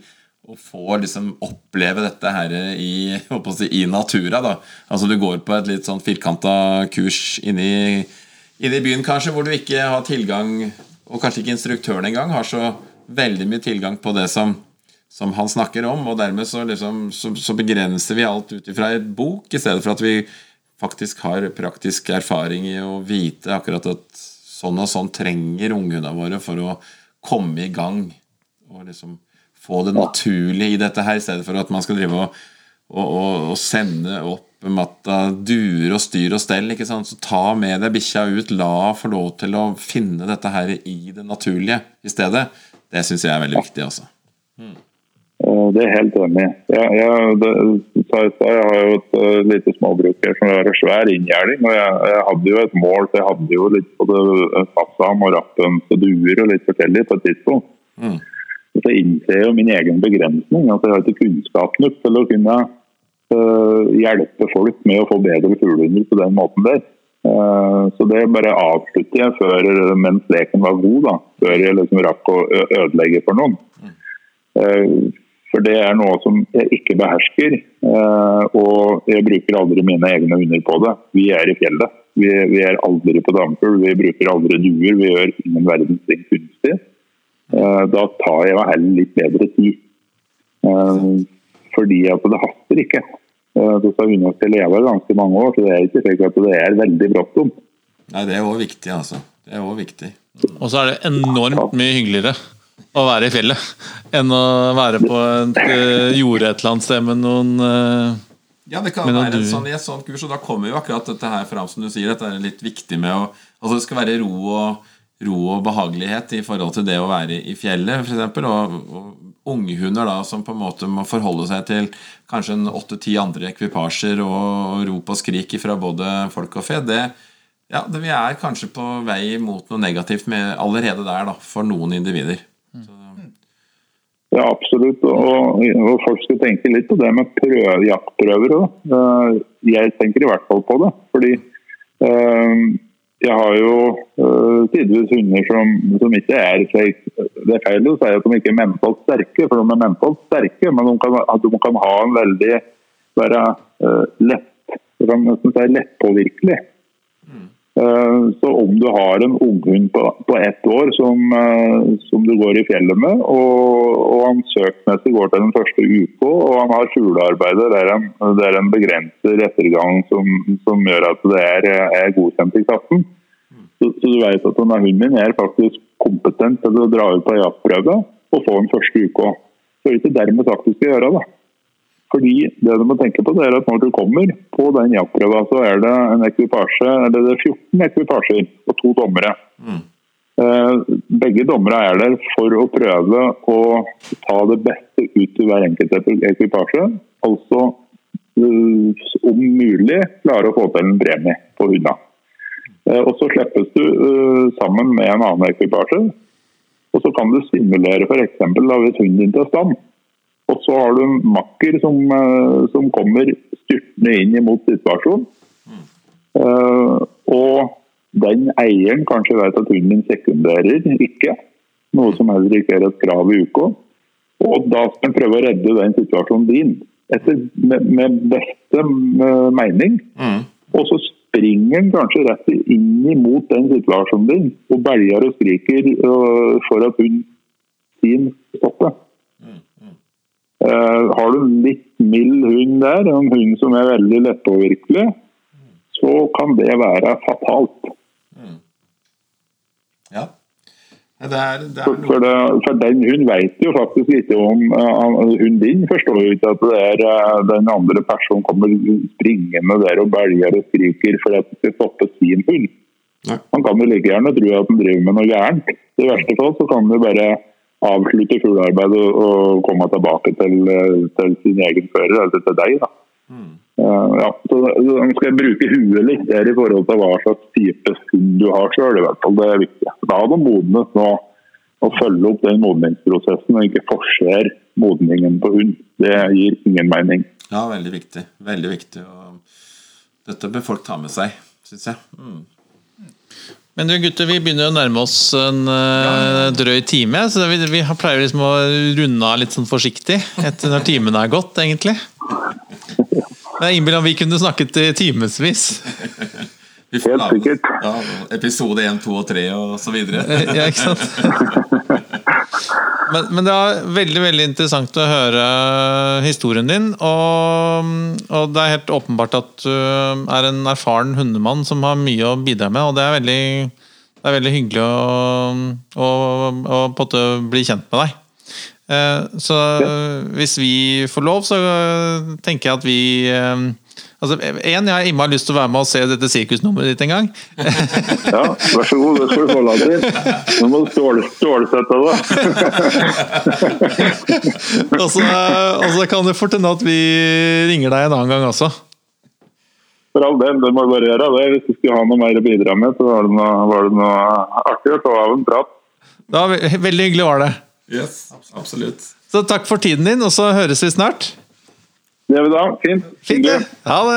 å få liksom oppleve dette her i, si, i natura. da. Altså Du går på et litt sånn firkanta kurs inni, inni byen kanskje, hvor du ikke har tilgang, og kanskje ikke instruktøren engang har så veldig mye tilgang på det som, som han snakker om, og dermed så, liksom, så, så begrenser vi alt ut ifra et bok, i stedet for at vi faktisk har praktisk erfaring i å vite akkurat at sånn og sånn trenger ungene våre for å komme i gang. og liksom få det naturlig i dette her, i stedet for at man skal drive og, og, og, og sende opp matta duer og styr og stell. ikke sant? Så ta med deg bikkja ut, la få lov til å finne dette her i det naturlige i stedet. Det syns jeg er veldig viktig. altså. Hmm. Det er helt enig. Jeg, jeg, det, jeg, sa, jeg har jo et uh, lite småbruk her som har en svær inngjerding. og jeg, jeg hadde jo et mål, så jeg hadde jo litt både det fasan og rappen til duer og litt forskjellig på et tidspunkt. Mm. Så innser jeg jo min egen begrensning. at Jeg har ikke kunnskap nok til å kunne uh, hjelpe folk med å få bedre fuglehunder på den måten der. Uh, så det bare avslutter jeg før, mens leken var god, da, før jeg liksom rakk å ødelegge for noen. Uh, for det er noe som jeg ikke behersker, og jeg bruker aldri mine egne hunder på det. Vi er i fjellet. Vi, vi er aldri på damfugl, vi bruker aldri duer, vi gjør ingen verdens ting kunstig. Eh, Da tar jeg meg heller litt bedre tid. Eh, Fordi at det haster ikke. Eh, Disse hundene å leve ganske mange år, så det er ikke slik at det er veldig bråttom. Nei, det er òg viktig, altså. Det er også viktig. Og så er det enormt mye hyggeligere å være i fjellet enn å være på et jorde et eller annet sted med noen Ja, det kan være en sånn, i et sånt kurs, og da kommer jo akkurat dette her fram, som du sier. Dette er litt viktig med å Altså, det skal være ro og, ro og behagelighet i forhold til det å være i fjellet, f.eks. Og, og unghunder da, som på en måte må forholde seg til kanskje åtte-ti andre ekvipasjer og rop og skrik fra både folk og fe. Det, ja, det, vi er kanskje på vei mot noe negativt med, allerede der, da, for noen individer. Ja, absolutt. Og, og folk skal tenke litt på det med prøve, jaktprøver òg. Jeg tenker i hvert fall på det. Fordi eh, jeg har jo uh, tidvis hunder som, som ikke er slik Det er feil å si at de ikke er mentalt sterke, for de er mentalt sterke, men de kan, de kan ha en veldig være uh, lett kan nesten si lettpåvirkelig. Eh, Så om du har en unghund på, på ett år som, eh, som du går i fjellet med, og, og han søksmessig går til den første uka, og han har fuglearbeidet der en, der en begrenser ettergang som, som gjør at det er, er godkjent i klassen, så, så du vet at denne hunden min er faktisk kompetent til å dra ut på jaktprøve og få den første uka. Så er det ikke dermed sagt du skal gjøre det. Fordi det du må tenke på det er at Når du kommer på den jaktprøva, så er det en ekvipasje, eller det er 14 ekvipasjer og to dommere. Mm. Begge dommere er der for å prøve å ta det beste ut i hver enkelt ekvipasje. Altså eh, om mulig klare å få til en premie på hundene. Eh, Og Så slippes du eh, sammen med en annen ekvipasje. Og så kan du simulere f.eks. hvis hunden din tar stand. Og så har du en makker som, eh, som kommer styrtende inn imot situasjonen. Eh, og den eieren kanskje vet at hunden din sekunderer ikke, noe som heller ikke er et krav i uka. Og da skal en prøve å redde den situasjonen din etter, med, med beste eh, mening. Og så springer han kanskje rett inn imot den situasjonen din og belger og skriker uh, for at hun sin stopper. Eh, har du en litt mild hund der, en hund som er veldig lettpåvirkelig, så kan det være fatalt. Ja. Det er, det er For, det, for den hun vet jo faktisk ikke om uh, Hun din forstår jo ikke at det er den andre personen kommer springende der og belger og skriker for at det skal stoppe sin hund. Nei. Han kan jo like gjerne tro at han driver med noe gærent. I verste fall så kan du bare avslutte fuglearbeidet og, komme tilbake til, til sin egen fører, altså til deg. da. Eh, ja, så så skal jeg bruke huet litt der i forhold til hva slags type hund du har sjøl. Det er viktig. Da har de modnet nå å følge opp den modningsprosessen og ikke forsere modningen på hund. Det gir ingen mening. Ja, veldig viktig. Veldig viktig. Og dette bør folk ta med seg, syns jeg. Mm. Men du gutter, vi begynner å nærme oss en uh, drøy time, så vi, vi pleier liksom å runde av litt sånn forsiktig etter når timen er gått, egentlig. Jeg innbiller meg vi kunne snakket i timevis. Vi får Helt sikkert. Ja, episode 1, 2 og 3 og så videre. Ja, ikke sant? Men, men det er veldig veldig interessant å høre historien din. Og, og det er helt åpenbart at du er en erfaren hundemann som har mye å bidra med. Og det er veldig, det er veldig hyggelig å, å, å bli kjent med deg. Eh, Så hvis vi får lov, så tenker jeg at vi eh, Altså, en, Jeg har innmari lyst til å være med og se dette sirkusnummeret ditt en gang. Ja, vær så god, det skal du få lov til. Nå må du stål, stålsette det. Og så, kan det fort hende at vi ringer deg en annen gang også. For all del, det må bare gjøre. det. Hvis du skulle ha noe mer å bidra med, så var det noe, var det noe artig å få av en prat. Det var veldig hyggelig var det. Yes, absolutt. Så takk for tiden din, og så høres vi snart. Det gjør vi da. Fint. Fint, det. Ha det.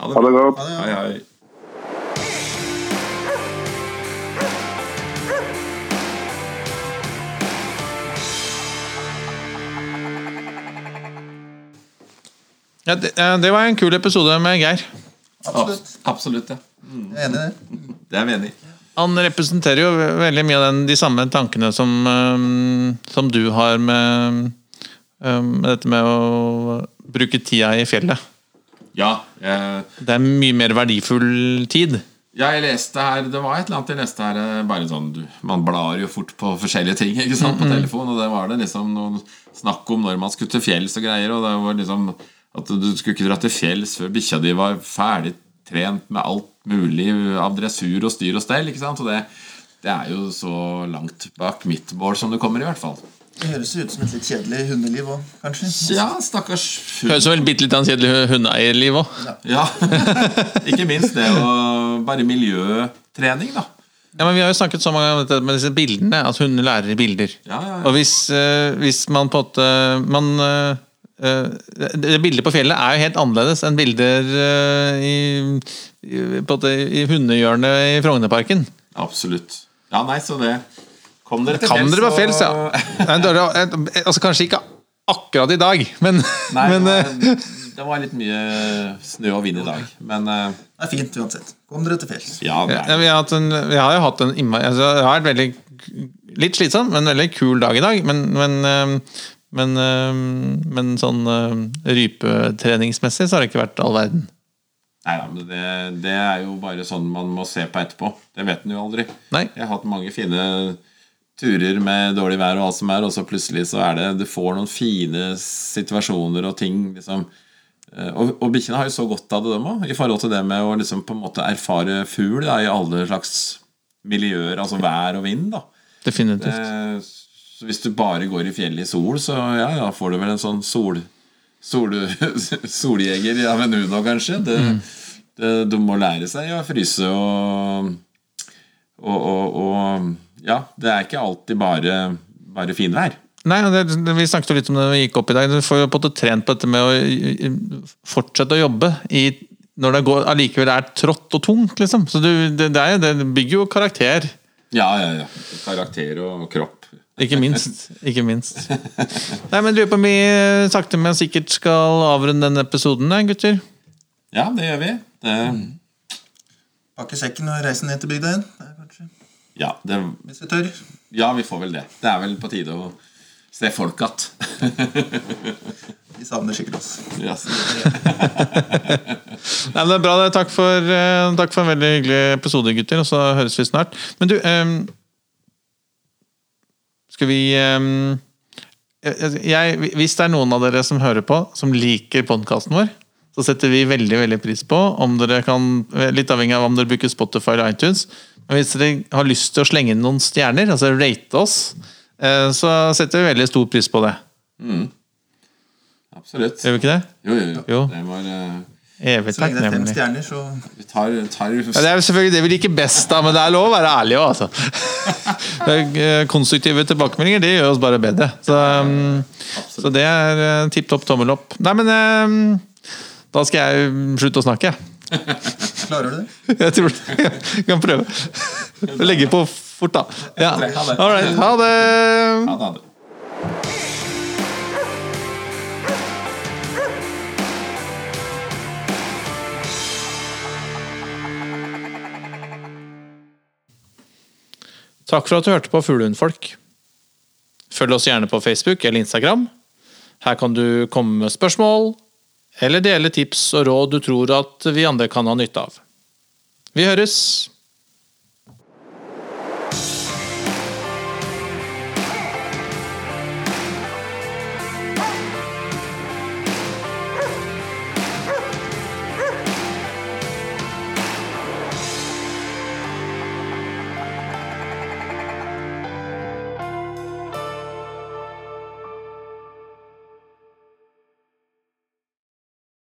Ha Ha det godt. Hei, hei. Ja, det, det var en kul episode med Geir. Absolutt. Absolutt, ja. Jeg er enig i det. Det er vi enig i. Han representerer jo veldig mye av den, de samme tankene som, um, som du har med, um, med dette med å bruke tida i fjellet. Ja, jeg, Det er mye mer verdifull tid. ja, jeg leste her Det var et eller annet jeg leste her eh, Bare sånn, du, Man blar jo fort på forskjellige ting ikke sant, på telefon, og det var det liksom noe snakk om når man skulle til fjells og greier. Og det var liksom At du skulle ikke dra til fjells før bikkja di var ferdig trent med alt mulig av dressur og styr og stell. ikke sant, og det, det er jo så langt bak mitt mål som det kommer, i hvert fall. Det høres ut som et litt kjedelig hundeliv òg, kanskje. Ja, stakkars Høres vel bitte litt av en kjedelig hundeeierliv òg. Ja, ikke minst det å bare miljøtrening, da. Ja, men vi har jo snakket så mange om dette med disse bildene, at hunder lærer i bilder. Ja, ja, ja. Og hvis, eh, hvis man på en måte man, eh, eh, det Bildet på fjellet er jo helt annerledes enn bilder eh, i, i, på en i hundehjørnet i Frognerparken. Absolutt. Ja, nei, så det Kom dere til Kan dere fjells, ja. Nei, eh, altså, kanskje ikke akkurat i dag, men, Nei, men det, eh, var, det var litt mye snø og vind i dag. Men eh, Det er fint uansett. Kom dere til fjells. ja, det ja, vi, har hatt en, vi har jo hatt en innmari altså, Det har vært veldig Litt slitsom, men veldig kul dag i dag. Men, men, eh, men, eh, men sånn eh, rypetreningsmessig så har det ikke vært all verden. Nei da, men det, det er jo bare sånn man må se på etterpå. Det vet en jo aldri. Nei. Jeg har hatt mange fine turer med dårlig vær og alt som er, og så plutselig så er det Du får noen fine situasjoner og ting liksom Eh, Og, og bikkjene har jo så godt av det, dem òg, i forhold til det med å liksom på en måte erfare fugl da, i alle slags miljøer, altså vær og vind. da Definitivt. Eh, Så hvis du bare går i fjellet i sol, så ja, ja, får du vel en sånn sol, sol, soljeger av en Uno, kanskje. Det, det, du må lære seg å fryse og, og, og, og Ja, det er ikke alltid bare, bare finvær. Nei, det, Vi snakket jo litt om det vi gikk opp i dag. Du får jo på en måte trent på dette med å fortsette å jobbe i, når det går, allikevel er trått og tungt. liksom. Så du, det, det, er, det bygger jo karakter. Ja, ja, ja. Karakter og kropp. Ikke minst. ikke minst. Nei, men Lurer på om vi sakte, men sikkert skal avrunde denne episoden, eh, gutter. Ja, det gjør vi. Det, Pakke sekken og reise ned til bygda igjen. Ja, det, hvis vi tør. ja, vi får vel det. Det er vel på tide å se folk igjen. Vi savner sikkert oss. Yes. Nei, men det er bra. det. Takk for, eh, takk for en veldig hyggelig episode, gutter. Og så høres vi snart. Men du um, Skal vi um, jeg, Hvis det er noen av dere som hører på, som liker podkasten vår, så setter vi veldig veldig pris på om dere kan Litt avhengig av om dere bruker Spotify eller iTunes. Hvis dere har lyst til å slenge inn noen stjerner, altså rate oss, eh, så setter vi veldig stor pris på det. Absolutt. Gjør vi ikke det? Jo, jo, jo. Jo. Det var Uh... Evig takknemlig. stjerner, så Vi tar, tar Ja, det er selvfølgelig det vi liker best, da, men det er lov å være ærlig òg, altså. Eh, Konstruktive tilbakemeldinger det gjør oss bare bedre. Så, um, så det er eh, tipp topp tommel opp. Nei, men um, da skal jeg slutte å snakke. klarer du det? Jeg tror det. jeg kan prøve. Legge på fort, da. Ja. All right. Ha det. Ha det, ha det. Takk for at du hørte på Fuglehundfolk. Følg oss gjerne på Facebook eller Instagram. Her kan du komme med spørsmål, eller dele tips og råd du tror at vi andre kan ha nytte av. Vi høres!